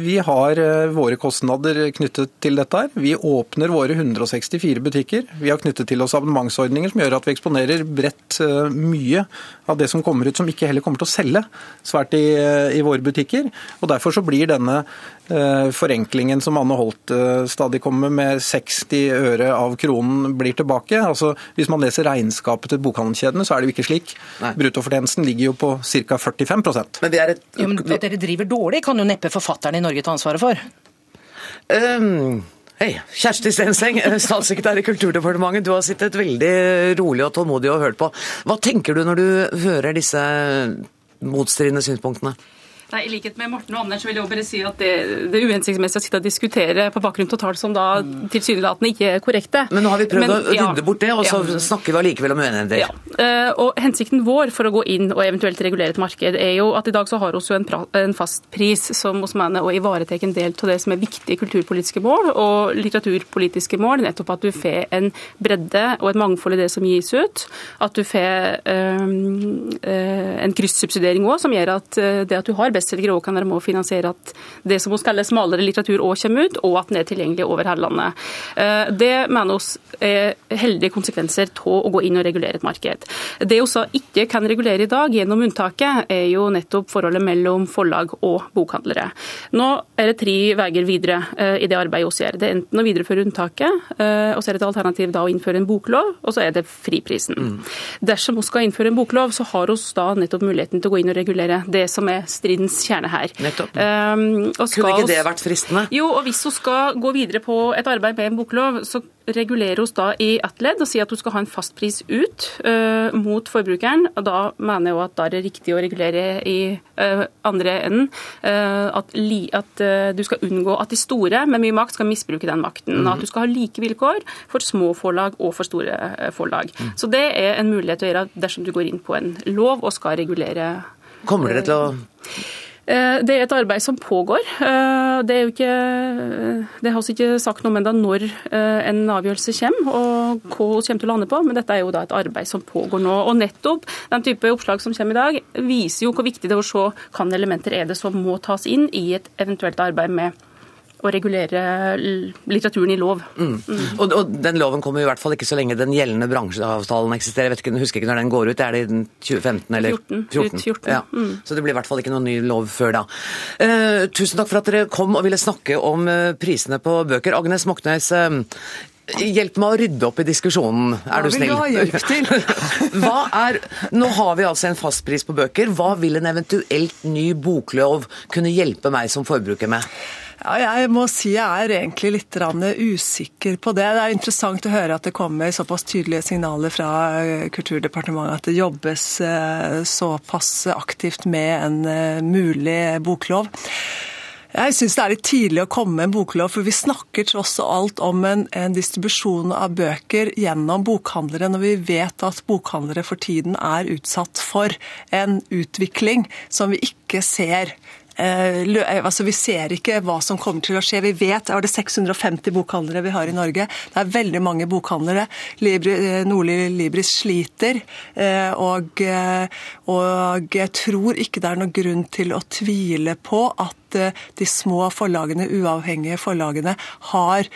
vi, har eh, våre kostnader knyttet til dette. her. Vi åpner våre 164 butikker. Vi har knyttet til oss abonnementsordninger som gjør at vi eksponerer bredt mye av det som kommer ut som ikke heller kommer til å selge svært i, i våre butikker. Og Derfor så blir denne Eh, forenklingen som Anne Holt eh, stadig kommer med, 60 øre av kronen blir tilbake. Altså, hvis man leser regnskapet til bokhandelskjedene, så er det jo ikke slik. Bruttofortjenesten ligger jo på ca. 45% Men, et... jo, men At dere driver dårlig, kan jo neppe forfatterne i Norge ta ansvaret for? Um... Hei, Kjersti Stenseng, eh, statssekretær i Kulturdepartementet. Du har sittet veldig rolig og tålmodig og hørt på. Hva tenker du når du hører disse motstridende synspunktene? Nei, I likhet med Morten og Anders vil jeg bare si at det, det er uhensiktsmessig å sitte og diskutere på bakgrunn av tall som da tilsynelatende ikke er korrekte. Men nå har vi prøvd Men, å rydde ja, bort det, og så ja. snakker vi allikevel om uenigheter. Ja. Uh, og Hensikten vår for å gå inn og eventuelt regulere et marked, er jo at i dag så har vi en, en fast pris som hos mener å ivareta en del av det som er viktige kulturpolitiske mål og litteraturpolitiske mål. Nettopp at du får en bredde og et mangfold i det som gis ut. At du får um, uh, en kryssubsidiering òg, som gjør at uh, det at du har best bestselgere òg kan være med å finansiere at det som vi kaller smalere litteratur òg kommer ut, og at den er tilgjengelig over hele landet. Eh, det mener vi er heldige konsekvenser av å gå inn og regulere et marked. Det vi ikke kan regulere i dag gjennom unntaket, er jo nettopp forholdet mellom forlag og bokhandlere. Nå er det tre veier videre eh, i det arbeidet vi gjør. Det er enten å videreføre unntaket, eh, og så er det et alternativ da å innføre en boklov, og så er det friprisen. Mm. Dersom vi skal innføre en boklov, så har vi da nettopp muligheten til å gå inn og regulere det som er stridens puddens kjerne her. Nettopp. Um, Kunne ikke det vært fristende? Jo, og hvis hun skal gå videre på et arbeid med en boklov, så regulerer oss da i ett ledd og sier at hun skal ha en fastpris ut uh, mot forbrukeren. og Da mener jeg at da er det riktig å regulere i uh, andre enden. Uh, at, li, at du skal unngå at de store med mye makt skal misbruke den makten. Mm. At du skal ha like vilkår for små forlag og for store forlag. Mm. Så det er en mulighet å gjøre dersom du går inn på en lov og skal regulere. Kommer dere til å det er et arbeid som pågår. Eh, det er ikke Det har vi ikke sagt noe om ennå når eh, en avgjørelse kommer og hva vi kommer til å lande på, men dette er jo da et arbeid som pågår nå. Og nettopp den type oppslag som kommer i dag, viser jo hvor viktig det er å se hvilke elementer er det som må tas inn i et eventuelt arbeid med å regulere litteraturen i lov. Mm. Mm. Og, og, den loven kommer i hvert fall ikke så lenge den gjeldende bransjeavtalen eksisterer. Jeg vet ikke, husker ikke når den går ut. Er det i 2015 eller 14? 14. 14. Ja. Mm. Så det blir i hvert fall ikke noen ny lov før da. Uh, tusen takk for at dere kom og ville snakke om uh, prisene på bøker. Agnes Moxnes, uh, Hjelp meg å rydde opp i diskusjonen, er du snill. Hva vil du ha hjelp til? [laughs] Hva er, nå har vi altså en fastpris på bøker. Hva vil en eventuelt ny boklov kunne hjelpe meg som forbruker med? Ja, jeg må si jeg er egentlig litt usikker på det. Det er interessant å høre at det kommer såpass tydelige signaler fra eh, Kulturdepartementet at det jobbes eh, såpass aktivt med en eh, mulig boklov. Jeg syns det er litt tidlig å komme med en boklov, for vi snakker tross alt om en, en, distribusjon av bøker gjennom bokhandlere, når vi vet at bokhandlere for tiden er utsatt for en utvikling som vi ikke ser altså Vi ser ikke hva som kommer til å skje. Vi vet er det 650 bokhandlere vi har i Norge. Det er veldig mange bokhandlere. Libri, eh, Nordli Libris sliter. Eh, og, og jeg tror ikke det er noen grunn til å tvile på at de små forlagene, uavhengige forlagene, har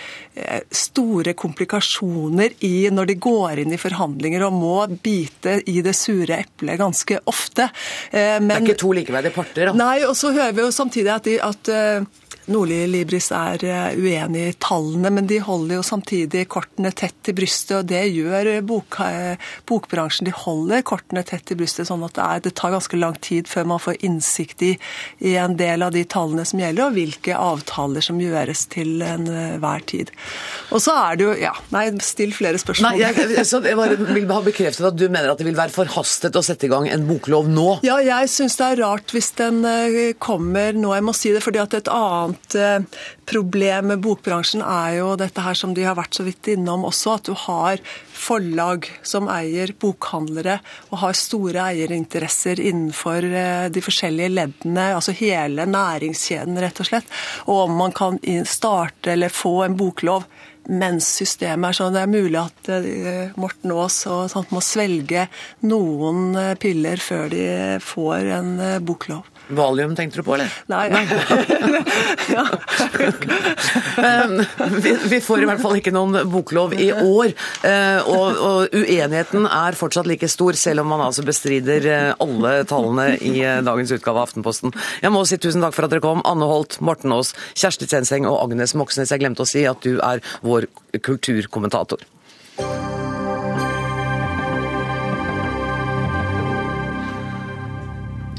store komplikasjoner i når de går inn i forhandlinger og må bite i det sure eplet ganske ofte. Men, det er ikke to likeverdige parter? da? Nei, og så hører vi jo samtidig at, de, at eh, Nordli Libris er eh, uenig i tallene, men de holder jo samtidig kortene tett til brystet, og det gjør bok, eh, bokbransjen. De holder kortene tett til brystet, sånn at det, er, det, tar ganske lang tid før man får innsikt i, i, en del av de tallene som gjelder, og hvilke avtaler som gjøres til enhver tid. Og så er det jo Ja, nei, still flere spørsmål. Nei, jeg, jeg, jeg vil ha bekreftet at du mener at det vil være forhastet å sette i gang en boklov nå? Ja, jeg syns det er rart hvis den kommer nå. Jeg må si det fordi at et annet annet eh, problem med bokbransjen er jo dette her som de har vært så vidt innom også, at du har forlag som eier bokhandlere og har store eierinteresser innenfor eh, de forskjellige leddene, altså hele næringskjeden, rett og slett. Og om man kan starte eller få en boklov mens systemet er sånn. Det er mulig at eh, Morten Aas og sånt må svelge noen piller før de får en boklov. Valium tenkte du på, eller? Nei. [laughs] Vi, vi, får i hvert fall ikke noen boklov i år. Eh, og, og, uenigheten er fortsatt like stor, selv om man altså bestrider eh, alle tallene i eh, dagens utgave av Aftenposten. Jeg må si tusen takk for at dere kom. Anne Holt, Morten Aas, Kjersti Tjenseng og Agnes Moxnes. Jeg glemte å si at du er vår kulturkommentator.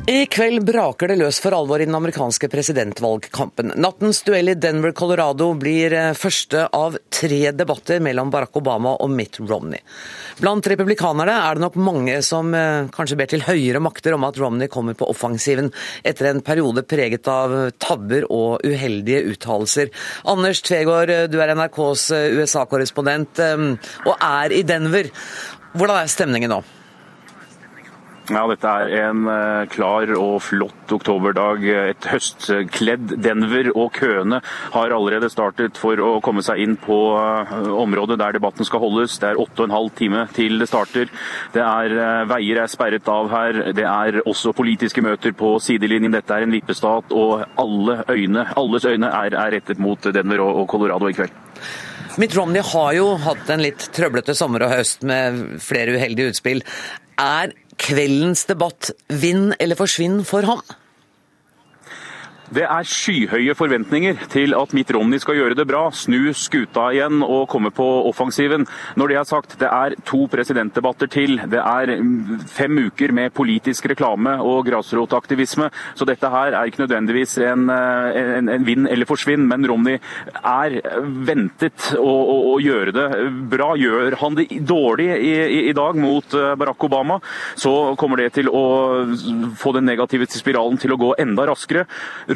I kveld braker det løs for alvor i den amerikanske presidentvalgkampen. Nattens duell i Denver, Colorado blir eh, første av tre debatter mellom Barack Obama og Mitt Romney. Blant republikanerne er det nok mange som eh, kanskje ber til høyere makter om at Romney kommer på offensiven etter en periode preget av tabber og uheldige uttalelser. Anders Tvegård, du er NRKs eh, USA-korrespondent og er i Denver. Hvordan er stemningen nå? Ja, Dette er en uh, klar og flott oktoberdag. Et høstkledd Denver, og køene har allerede startet for å komme seg inn på uh, området der debatten skal holdes. Det er åtte og en halv time til det starter. Det er uh, Veier er sperret av her. Det er også politiske møter på sidelinjen. Dette er en vippestat, og alle øyne, alles øyne er, er rettet mot Denver og Colorado i kveld. Mitt Romney har jo hatt en litt trøblete sommer og høst med flere uheldige utspill. Er kveldens debatt vinn eller forsvinn for ham? Det er skyhøye forventninger til at Mitt Romney skal gjøre det bra, snu skuta igjen og komme på offensiven. Når det er sagt, det er to presidentdebatter til. Det er fem uker med politisk reklame og grasrotaktivisme. Så dette her er ikke nødvendigvis en, en, en vinn eller forsvinn, men Romney er ventet å, å, å, gjøre det bra. Gjør han det dårlig i, i, i dag mot eh, Barack Obama, så kommer det til å få den negative spiralen til å gå enda raskere.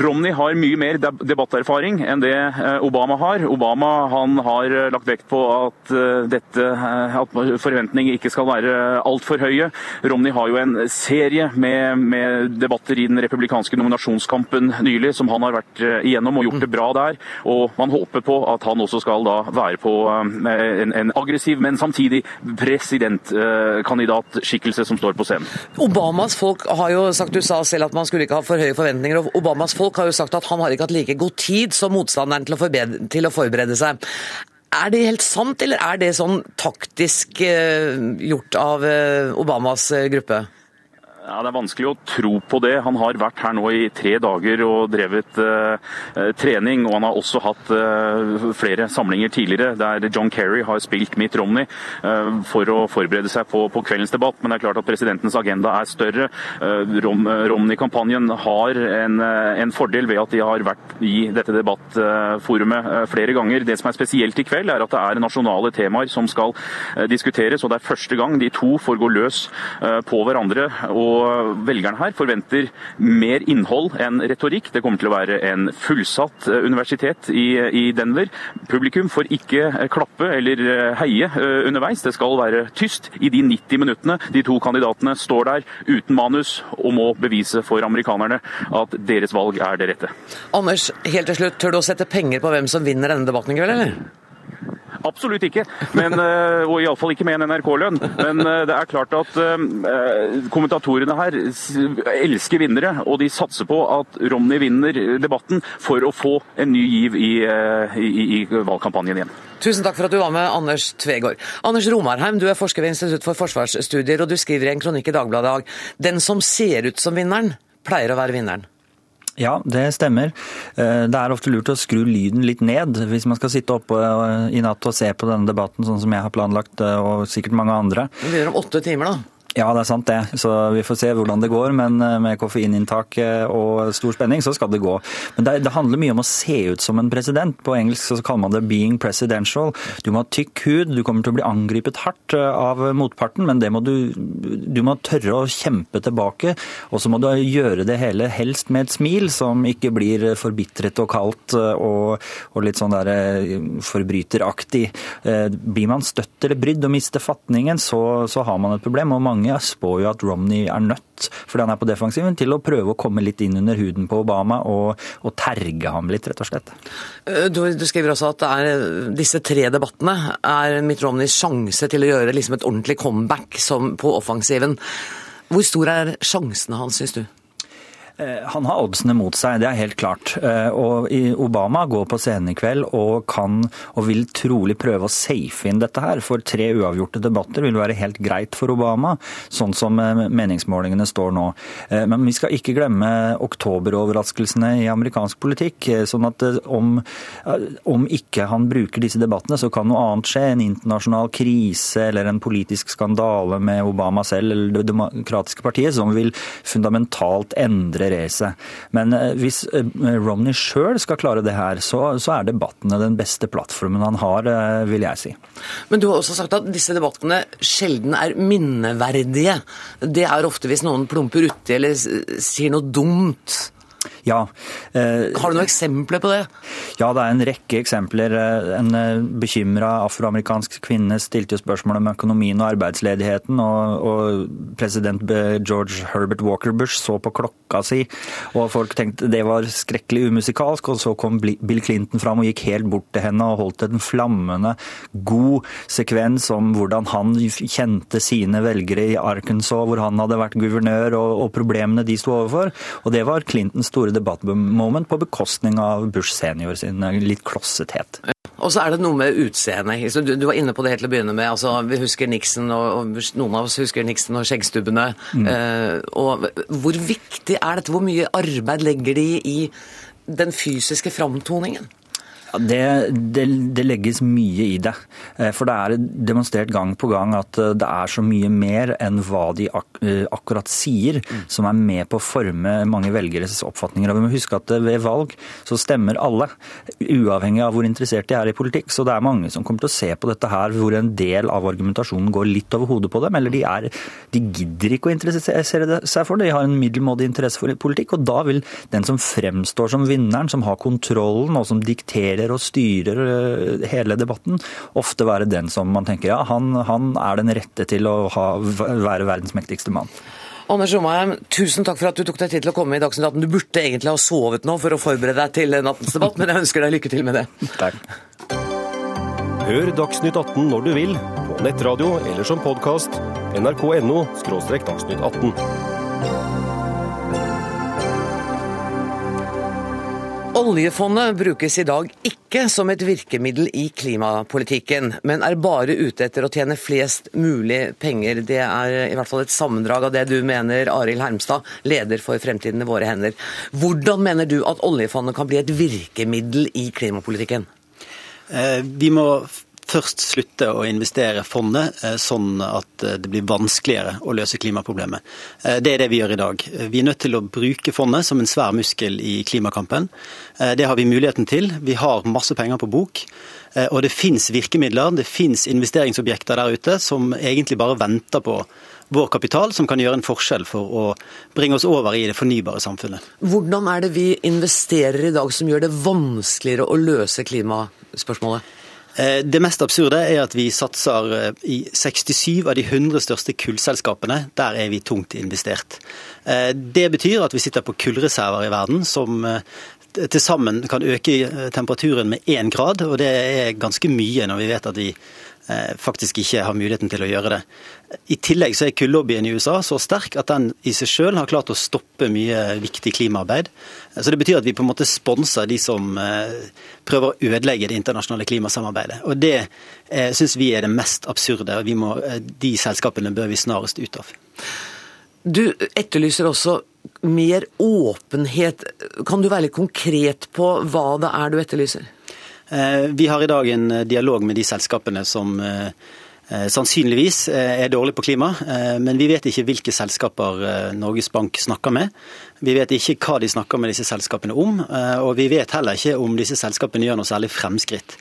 Romney har mye mer debatterfaring enn det eh, Obama har. Obama han har eh, lagt vekt på at, eh, dette, at forventninger ikke skal være altfor høye. Romney har jo en serie med, med, debatter i den republikanske nominasjonskampen nylig som han har vært igjennom og gjort det bra der. Og man håper på at han også skal da være på en, en aggressiv, men samtidig presidentkandidatskikkelse som står på scenen. Obamas folk har jo sagt, du sa selv at man skulle ikke ha for høye forventninger. og Obamas folk Folk har jo sagt at han har ikke hatt like god tid som motstanderen til å, til å forberede seg. Er det helt sant, eller er det sånn taktisk uh, gjort av uh, Obamas gruppe? Ja, Det er vanskelig å tro på det. Han har vært her nå i tre dager og drevet eh, trening. Og han har også hatt eh, flere samlinger tidligere der John Kerry har spilt Mitt Romney eh, for å forberede seg på, på, kveldens debatt. Men det er klart at presidentens agenda er større. Rom, Romney-kampanjen har en, en, fordel ved at de har vært i dette debattforumet flere ganger. Det som er spesielt i kveld, er at det er nasjonale temaer som skal diskuteres. og Det er første gang de to får gå løs på hverandre. og velgerne her forventer mer innhold enn retorikk. Det kommer til å være en fullsatt eh, universitet i, i Denver. Publikum får ikke eh, klappe eller eh, heie underveis. Det skal være tyst i de 90 minuttene de to kandidatene står der uten manus og må bevise for amerikanerne at deres valg er det rette. Anders, helt til slutt, tør du å sette penger på hvem som vinner denne debatten i kveld, eller? Absolutt ikke, men, eh, og iallfall ikke med en NRK-lønn. Men eh, det er klart at eh, kommentatorene her elsker vinnere, og de satser på at Romney vinner debatten for å få en ny giv i, i, i valgkampanjen igjen. Tusen takk for at du var med, Anders Tvegård. Anders Romarheim, du er forsker ved Institutt for forsvarsstudier, og du skriver i en kronikk i Dagbladet i dag den som ser ut som vinneren, pleier å være vinneren. Ja, det stemmer. Eh, det er ofte lurt å skru lyden litt ned hvis man skal sitte oppe eh, i natt og se på denne debatten sånn som jeg har planlagt, eh, og sikkert mange andre. Det blir om åtte timer, da. Ja, det er sant det. Så vi får se hvordan det går. Men eh, med koffeininntak eh, og stor spenning, så skal det gå. Men det, det, handler mye om å se ut som en president. På engelsk så kaller man det 'being presidential'. Du må ha tykk hud, du kommer til å bli angripet hardt eh, av motparten, men det må du, du må tørre å kjempe tilbake. Og så må du gjøre det hele helst med et smil som ikke blir forbitret og kaldt og, og litt sånn der forbryteraktig. Blir man støtt eller brydd og mister fatningen, så, så har man et problem. og mange mange spår jo at Romney er nødt, fordi han er på defensiven, til å prøve å komme litt inn under huden på Obama og, og terge ham litt, rett og slett. Eh, du, du skriver også at er, disse tre debattene er Mitt Romneys sjanse til å gjøre liksom et ordentlig comeback som, på offensiven. Hvor stor er sjansene hans, syns du? Eh, han har oddsene mot seg, det er helt klart. Eh, og Obama går på scenen i kveld og kan og vil trolig prøve å safe inn dette her. For tre uavgjorte debatter vil være helt greit for Obama, sånn som eh, meningsmålingene står nå. Men vi skal ikke glemme oktoberoverraskelsene i amerikansk politikk. sånn at om, om ikke han bruker disse debattene, så kan noe annet skje. En internasjonal krise eller en politisk skandale med Obama selv eller Det demokratiske partiet, som vil fundamentalt endre racet. Men eh, hvis eh, Romney sjøl skal klare det her, så, så, er debattene den beste plattformen han har, eh, vil jeg si. Men du har også sagt at disse debattene sjelden er minneverdige. Det er ofte hvis noen plumper uti eller sier noe dumt. Ja. Eh, Har du noen eksempler på det? Ja, det er en rekke eksempler. Eh, en eh, bekymra afroamerikansk kvinne stilte spørsmål om økonomien og arbeidsledigheten, og, og, president George Herbert Walker Bush så på klokka si, og folk tenkte det var skrekkelig umusikalsk, og så kom Bill Clinton fram og gikk helt bort til henne og holdt en flammende god sekvens om hvordan han kjente sine velgere i Arkansas, hvor han hadde vært guvernør, og, og problemene de sto overfor. Og det var Clintons store debattmoment på bekostning av Bush senior sin eh, litt klossethet. Og så er det noe med utseendet. Du, du, var inne på det helt til å begynne med. altså Vi husker Nixon, og, og noen av oss husker Nixon og skjeggstubbene. Mm. Uh, og hvor viktig er dette? Hvor mye arbeid legger de i den fysiske framtoningen? Det, det, det, legges mye i det. Eh, for det er demonstrert gang på gang at eh, det er så mye mer enn hva de ak eh, akkurat sier, som er med på å forme mange velgeres oppfatninger. Og vi må huske at ved valg så stemmer alle, uavhengig av hvor interessert de er i politikk. Så det er mange som kommer til å se på dette her hvor en del av argumentasjonen går litt over hodet på dem, eller de, er, de gidder ikke å interessere seg for det. De har en middelmådig interesse for politikk, og da vil den som fremstår som vinneren, som har kontrollen og som dikterer dikterer og styrer eh, hele debatten, ofte være den som man tenker ja, han, han er den rette til å ha, være verdens mektigste mann. Anders Romheim, tusen takk for at du tok deg tid til å komme i Dagsnytt 18. Du burde egentlig ha sovet nå for å forberede deg til nattens debatt, men jeg ønsker deg lykke til med det. Takk. Hør Dagsnytt 18 når du vil, på nettradio eller som podkast. nrk.no – dagsnytt 18. Oljefondet brukes i dag ikke som et virkemiddel i klimapolitikken, men er bare ute etter å tjene flest mulig penger. Det er i hvert fall et sammendrag av det du mener, Arild Hermstad, leder for Fremtiden i våre hender. Hvordan mener du at oljefondet kan bli et virkemiddel i klimapolitikken? Eh, vi må først slutte å investere fondet eh, sånn at eh, det blir vanskeligere å løse klimaproblemet. Eh, det er det vi gjør i dag. Vi er nødt til å bruke fondet som en svær muskel i klimakampen. Det har vi muligheten til. Vi har masse penger på bok. Og det fins virkemidler, det fins investeringsobjekter der ute som egentlig bare venter på vår kapital, som kan gjøre en forskjell for å bringe oss over i det fornybare samfunnet. Hvordan er det vi investerer i dag som gjør det vanskeligere å løse klimaspørsmålet? Eh, det mest absurde er at vi satser eh, i 67 av de 100 største kullselskapene. Der er vi tungt investert. Eh, det betyr at vi sitter på kullreserver i verden som til sammen kan øke temperaturen med én grad, og det er ganske mye når vi vet at vi faktisk ikke har muligheten til å gjøre det. I tillegg så er kullobbyen i USA så sterk at den i seg selv har klart å stoppe mye viktig klimaarbeid. Så Det betyr at vi på en måte sponser de som eh, prøver å ødelegge det internasjonale klimasamarbeidet. Og Det eh, syns vi er det mest absurde. og må, De selskapene bør vi snarest ut av. Du etterlyser også mer åpenhet. Kan du være litt konkret på hva det er du etterlyser? Eh, vi har i dag en eh, dialog med de selskapene som eh, sannsynligvis er dårlig på klima, men vi vet ikke hvilke selskaper Norges Bank snakker med. Vi vet ikke hva de snakker med disse selskapene om, og vi vet heller ikke om disse selskapene gjør noe særlig fremskritt.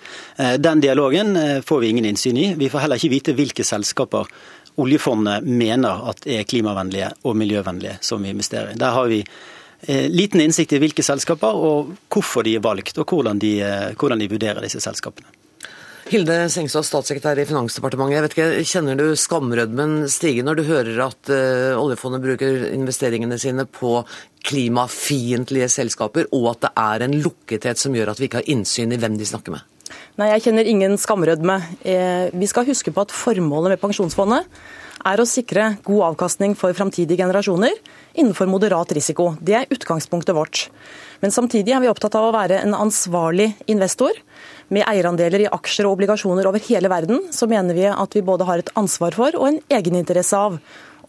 Den dialogen får vi ingen innsyn i. Vi får heller ikke vite hvilke selskaper oljefondet mener at er klimavennlige og miljøvennlige som vi investerer i. Der har vi liten innsikt i hvilke selskaper og hvorfor de er valgt, og hvordan de, eh, hvordan de vurderer disse selskapene. Hilde Sengstad, statssekretær i Finansdepartementet. Jeg vet ikke, Kjenner du skamrødmen stige når du hører at uh, oljefondet bruker investeringene sine på klimafiendtlige selskaper, og at det er en lukkethet som gjør at vi ikke har innsyn i hvem de snakker med? Nei, jeg kjenner ingen skamrødme. Vi skal huske på at formålet med pensjonsfondet er å sikre god avkastning for framtidige generasjoner innenfor moderat risiko. Det er utgangspunktet vårt. Men samtidig er vi opptatt av å være en ansvarlig investor. Med eierandeler i aksjer og obligasjoner over hele verden, så mener vi at vi både har et ansvar for og en egeninteresse av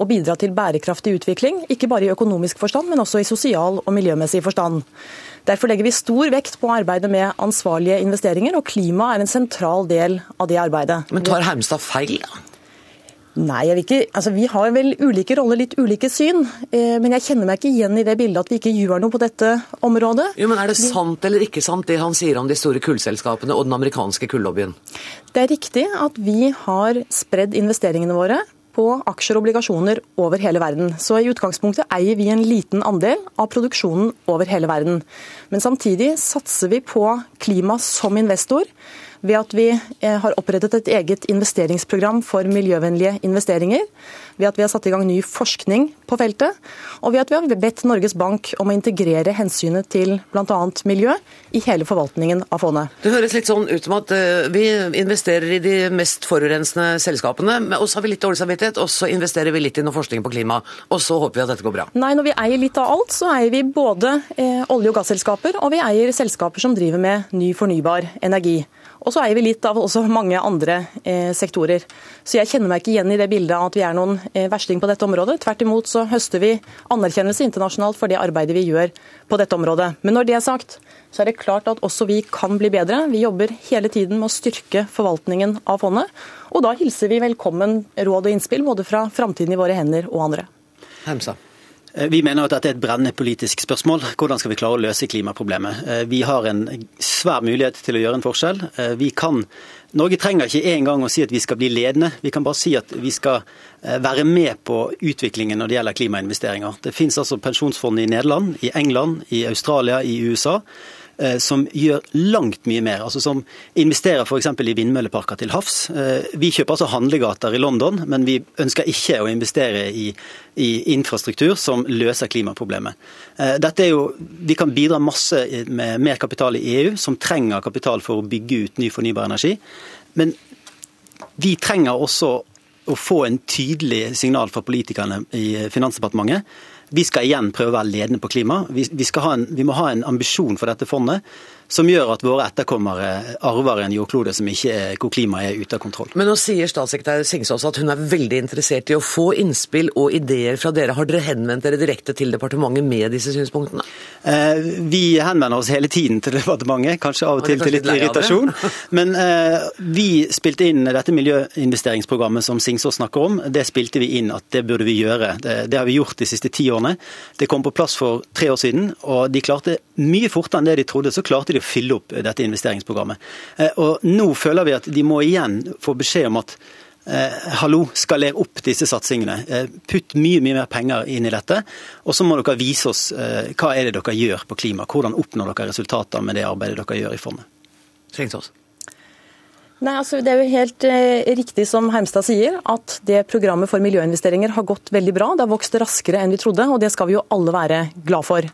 å bidra til bærekraftig utvikling, ikke bare i økonomisk forstand, men også i sosial og miljømessig forstand. Derfor legger vi stor vekt på arbeidet med ansvarlige investeringer, og klima er en sentral del av det arbeidet. Men tar Hermstad feil? Nei, jeg vil ikke, altså Vi har vel ulike roller, litt ulike syn. Eh, men jeg kjenner meg ikke igjen i det bildet at vi ikke gjør noe på dette området. Jo, men Er det sant eller ikke sant det han sier om de store kullselskapene og den amerikanske kullobbyen? Det er riktig at vi har spredd investeringene våre på aksjer og obligasjoner over hele verden. Så i utgangspunktet eier vi en liten andel av produksjonen over hele verden. Men samtidig satser vi på klima som investor ved at vi eh, har opprettet et eget investeringsprogram for miljøvennlige investeringer, ved at vi har satt i gang ny forskning på feltet, og ved at vi har bedt Norges Bank om å integrere hensynet til bl.a. miljø i hele forvaltningen av fondet. Det høres litt sånn ut som at eh, vi investerer i de mest forurensende selskapene, og så har vi litt dårlig samvittighet, og så investerer vi litt i noe forskning på klima, og så håper vi at dette går bra. Nei, når vi eier litt av alt, så eier vi både eh, olje- og gasselskaper, og vi eier selskaper som driver med ny fornybar energi. Og så eier vi litt av også mange andre eh, sektorer. Så jeg kjenner meg ikke igjen i det bildet av at vi er noen eh, versting på dette området. Tvert imot så høster vi anerkjennelse internasjonalt for det arbeidet vi gjør på dette området. Men når det er sagt, så er det klart at også vi kan bli bedre. Vi jobber hele tiden med å styrke forvaltningen av fondet. Og da hilser vi velkommen råd og innspill både fra Framtiden i våre hender og andre. Hemsa. Eh, vi mener at dette er et brennende politisk spørsmål. Hvordan skal vi klare å løse klimaproblemet? Eh, vi har en svær mulighet til å gjøre en forskjell. Eh, kan, Norge trenger ikke engang å si at vi skal bli ledende. Vi kan bare si at vi skal være med på utviklingen når det gjelder klimainvesteringer. Det finnes altså pensjonsfond i Nederland, i England, i Australia, i USA som gjør langt mye mer. altså Som investerer f.eks. i vindmølleparker til havs. Eh, vi kjøper altså handlegater i London, men vi ønsker ikke å investere i, i infrastruktur som løser klimaproblemet. Eh, dette er jo, Vi kan bidra masse med mer kapital i EU, som trenger kapital for å bygge ut ny fornybar energi. Men vi trenger også å få en tydelig signal fra politikerne i Finansdepartementet Vi skal igjen prøve å være ledende på klima. Vi, vi, en, vi må ha en ambisjon for dette fondet som gjør at våre etterkommere arver en jordklode som ikke er, hvor klimaet er ute av kontroll. Men nå sier statssekretær Singsås at hun er veldig interessert i å få innspill og ideer fra dere. Har dere henvendt dere direkte til departementet med disse synspunktene? Eh, vi henvender oss hele tiden til departementet, kanskje av og til til litt irritasjon. Men eh, vi spilte inn dette miljøinvesteringsprogrammet som Singsås snakker om. Det spilte vi inn at det burde vi gjøre. Det, det har vi gjort de siste ti årene. Det kom på plass for tre år siden, og de klarte mye fortere enn det de trodde. så klarte de å fylle opp dette investeringsprogrammet. Eh, og Nå føler vi at de må igjen få beskjed om at eh, hallo, skaler opp disse satsingene. Eh, putt mye mye mer penger inn i dette. Og så må dere vise oss eh, hva er det dere gjør på klima. Hvordan oppnår dere resultater med det arbeidet dere gjør i fondet. Nei, altså Det er jo helt eh, riktig som Heimstad sier, at det programmet for miljøinvesteringer har gått veldig bra. Det har vokst raskere enn vi trodde, og det skal vi jo alle være glad for.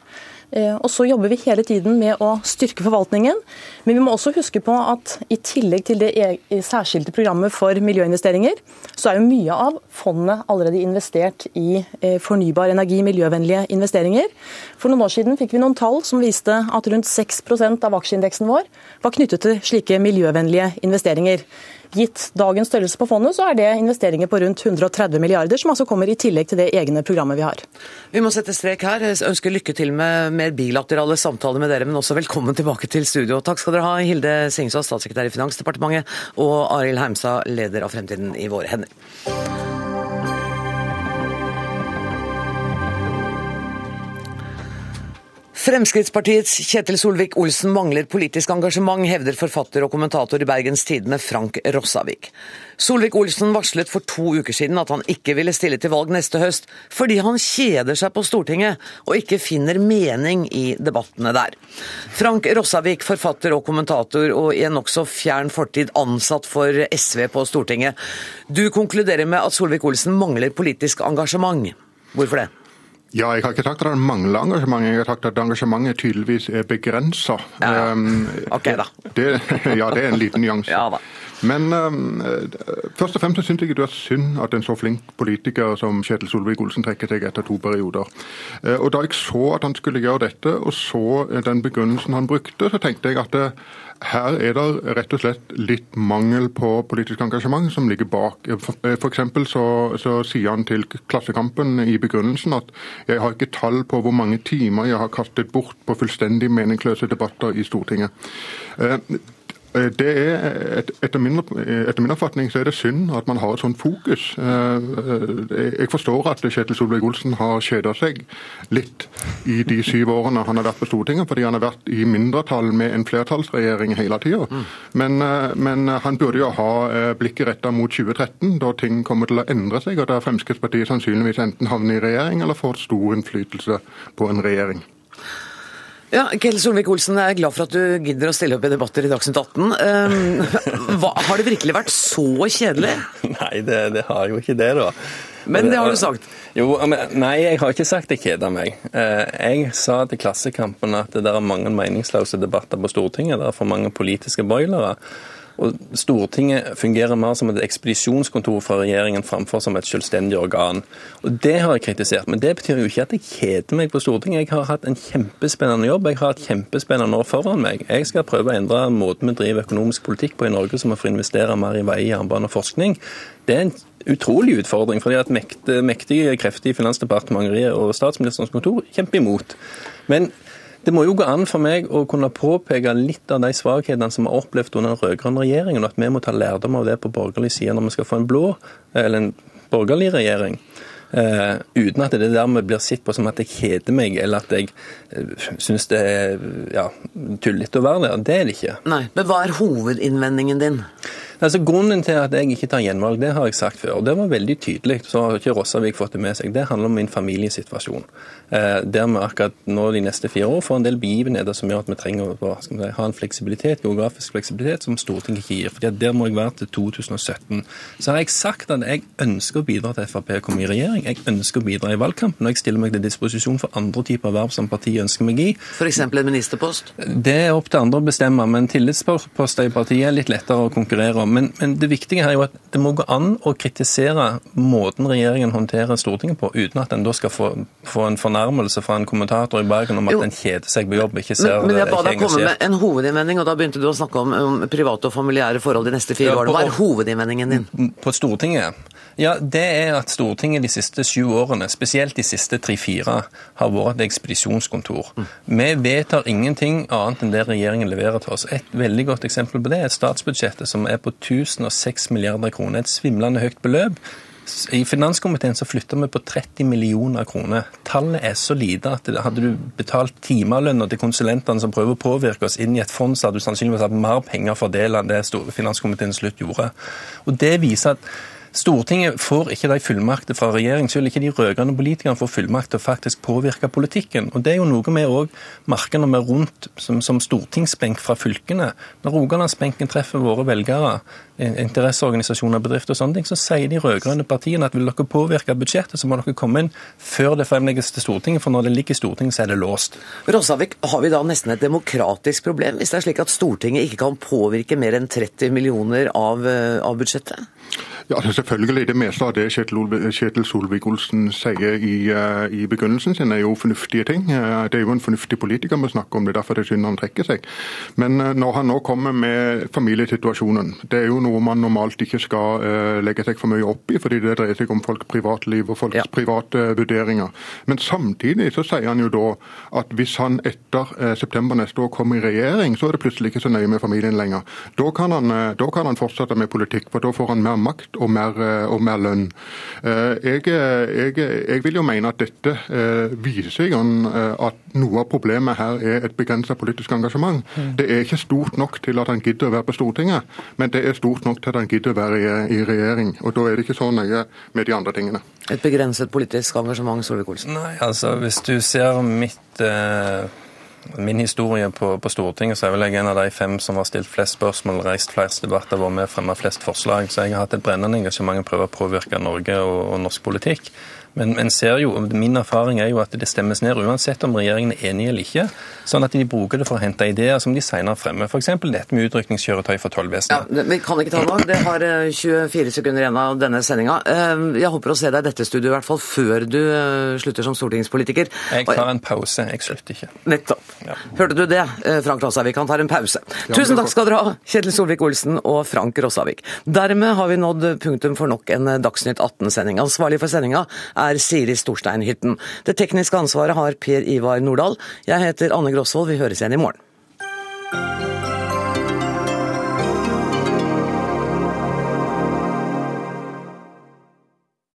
Eh, og så jobber vi hele tiden med å styrke forvaltningen. Men vi må også huske på at i tillegg til det e- særskilte programmet for miljøinvesteringer, så er jo mye av fondet allerede investert i eh, fornybar energi, miljøvennlige investeringer. For noen år siden fikk vi noen tall som viste at rundt 6 av aksjeindeksen vår var knyttet til slike miljøvennlige investeringer. Gitt dagens størrelse på fondet, så er det investeringer på rundt 130 milliarder, som altså kommer i tillegg til det egne programmet vi har. Vi må sette strek her. Jeg ønsker lykke til med mer bilaterale samtaler med dere, men også velkommen tilbake til studio. Takk skal dere ha, Hilde Singsås, statssekretær i Finansdepartementet, og Arild Heimstad, leder av Fremtiden i våre hender. Fremskrittspartiets Kjetil Solvik-Olsen mangler politisk engasjement, hevder forfatter og kommentator i Bergens Tidende Frank Rossavik. Solvik-Olsen varslet for to uker siden at han ikke ville stille til valg neste høst, fordi han kjeder seg på Stortinget og ikke finner mening i debattene der. Frank Rossavik, forfatter og kommentator, og i en nokså fjern fortid ansatt for SV på Stortinget. Du konkluderer med at Solvik-Olsen mangler politisk engasjement. Hvorfor det? Ja, jeg har ikke sagt at han mangler engasjement, jeg har sagt at engasjementet tydeligvis er begrensa. Ja, um, ok da. Det, ja, det er en liten nyanse. ja, da. Men um, først og fremst syns jeg det er synd at en så flink politiker som Kjetil Solvik-Olsen trekker seg etter to perioder. Uh, og Da jeg så at han skulle gjøre dette, og så den begrunnelsen han brukte, så tenkte jeg at det, her er det rett og slett litt mangel på politisk engasjement som ligger bak. For så, så sier han til Klassekampen i begrunnelsen at jeg har ikke tall på hvor mange timer jeg har kastet bort på fullstendig meningsløse debatter i Stortinget. Eh, Eh, det er, etter, min, etter min oppfatning så er det synd at man har et sånt fokus. Eh, eh, jeg forstår at Kjetil Solvik-Olsen har kjeda seg litt i de syv årene han har vært på Stortinget, fordi han har vært i mindretall med en flertallsregjering hele tida. Mm. Men, men, han burde jo ha blikket retta mot 2013, da ting kommer til å endre seg, og da Fremskrittspartiet sannsynligvis enten havner i regjering eller får stor innflytelse på en regjering. Ja, Kjell Solvik-Olsen, jeg er glad for at du gidder å stille opp i debatter i Dagsnytt 18. Um, [laughs] hva, har det virkelig vært så kjedelig? [laughs] Nei, det, det, har jo ikke det, da. Men det har du sagt? Jo, men, Nei, jeg har ikke sagt jeg kjeder meg. Eh, jeg sa til Klassekampen at det er mange meningsløse debatter på Stortinget. Det er for mange politiske boilere. Og Stortinget fungerer mer som et ekspedisjonskontor fra regjeringen framfor som et selvstendig organ. Og Det har jeg kritisert, men det betyr jo ikke at jeg kjeder meg på Stortinget. Jeg har hatt en kjempespennende jobb, jeg har et kjempespennende år foran meg. Jeg skal prøve å endre måten vi driver økonomisk politikk på i Norge, så vi får investere mer i vei, jernbane og forskning. Det er en utrolig utfordring, fordi at mektige krefter i Finansdepartementet og Statsministerens kontor kjemper imot. Men det må jo gå an for meg å kunne påpeke litt av de svakhetene som vi har opplevd under den rød-grønne regjeringen, og at vi må ta lærdom av det på borgerlig side når vi skal få en blå, eller en borgerlig regjering. Uh, uten at det dermed blir sett på som at jeg kjeder meg, eller at jeg uh, syns det er ja, tullete å være der. Det er det ikke. Nei, Men hva er hovedinnvendingen din? Altså, Grunnen til at jeg ikke tar gjenvalg, det har jeg sagt før. og Det var veldig tydelig. Så har ikke Rossavik fått det med seg. Det handler om min familiesituasjon. Eh, der vi akkurat nå de neste fire år får en del begivenheter som gjør at vi trenger å si, ha en fleksibilitet, geografisk fleksibilitet som Stortinget ikke gir. fordi Der må jeg være til 2017. Så har jeg sagt at jeg ønsker å bidra til Frp komme i regjering. Jeg ønsker å bidra i valgkampen, og jeg stiller meg til disposisjon for andre typer verv som partiet ønsker meg i. F.eks. en ministerpost? Det er opp til andre å bestemme, men tillitsposter i partiet er litt lettere å konkurrere om Men, men, det viktige her er jo at det må gå an å kritisere måten regjeringen håndterer Stortinget på, uten at en da skal få, få en fornærmelse fra en kommentator i Bergen om at jo. en kjeder seg på jobb. ikke ser Men, men jeg ba deg komme med en hovedinnvending, og da begynte du å snakke om, om private og familiære forhold de neste fire ja, årene. Hva er hovedinnvendingen din? På Stortinget? Ja, Det er at Stortinget de siste sju årene, spesielt de siste tre-fire, har vært et ekspedisjonskontor. Mm. Vi vedtar ingenting annet enn det regjeringen leverer til oss. Et veldig godt eksempel på det er statsbudsjettet, som er på 1006 milliarder kroner. Et svimlende høyt beløp. I finanskomiteen så flytta vi på 30 millioner kroner. Tallet er så lite at hadde du betalt timelønna til konsulentene som prøver å påvirke oss inn i et fond, så hadde du sannsynligvis hatt mer penger å fordele enn det finanskomiteen slutt gjorde. Og Det viser at Stortinget får ikke de fullmakter fra regjeringen, selv ikke de rød-grønne politikerne får fullmakt til å faktisk påvirke politikken. Og Det er jo noe vi òg merker når vi er rundt som, som stortingsbenk fra fylkene. Når Rogalandsbenken treffer våre velgere, interesseorganisasjoner, bedrifter og sånne ting, så sier de rød-grønne partiene at vil dere påvirke budsjettet, så må dere komme inn før det fremlegges til Stortinget, for når det ligger i Stortinget, så er det låst. Rosavik, har vi da nesten et demokratisk problem, hvis det er slik at Stortinget ikke kan påvirke mer enn 30 millioner av, eh, av budsjettet? Ja, selvfølgelig. Det meste av det Kjetil Solvik-Olsen sier i, uh, i, begrunnelsen sin, er jo fornuftige ting. Uh, det er jo en fornuftig politiker vi snakker om, det er derfor det er synd han trekker seg. Men når han nå kommer med familiesituasjonen, det er jo noe man normalt ikke skal legge seg for mye opp i, fordi det dreier seg om folks privatliv og folks ja. private vurderinger. Men samtidig så sier han jo da at hvis han etter september neste år kommer i regjering, så er det plutselig ikke så nøye med familien lenger. Da kan han, da kan han fortsette med politikk, for da får han mer makt og mer, eh, og mer lønn. Eh, jeg, jeg, jeg, vil jo mene at dette eh, viser at noe av problemet her er et begrensa politisk engasjement. Mm. Det er ikke stort nok til at han gidder å være på Stortinget, men det er stort nok til at han gidder å være i, i regjering. Og Da er det ikke så nøye med de andre tingene. Et begrenset politisk engasjement, Solvik-Olsen? Nei, altså hvis du ser mitt eh Min historie på, på, Stortinget så er vel jeg en av de fem som har stilt flest spørsmål, reist flest debatter, vært med og fremmet flest forslag. Så jeg har hatt et brennende engasjement i å prøve å påvirke Norge og, og norsk politikk. Men, men ser jo, min erfaring er jo at det stemmes ned uansett om regjeringen er enig eller ikke. Sånn at de bruker det for å hente ideer som de senere fremmer. F.eks. dette med utrykningskjøretøy for tollvesenet. Ja, vi kan ikke ta nå. Det har 24 eh, sekunder igjen av denne sendinga. Eh, jeg håper å se deg i dette studioet, i hvert fall før du eh, slutter som stortingspolitiker. Jeg tar en pause. Jeg slutter ikke. Nettopp. Ja. Hørte du det, Frank Rossavik? Han tar en pause. Tusen takk skal dere ha, Kjetil Solvik-Olsen og Frank Rossavik. Dermed har vi nådd punktum for nok en Dagsnytt 18-sending. Ansvarlig for sendinga er er Siri Storsteinhytten. Det tekniske ansvaret har Per Ivar Nordahl. Jeg heter Anne Grosvold. Vi høres igjen i morgen.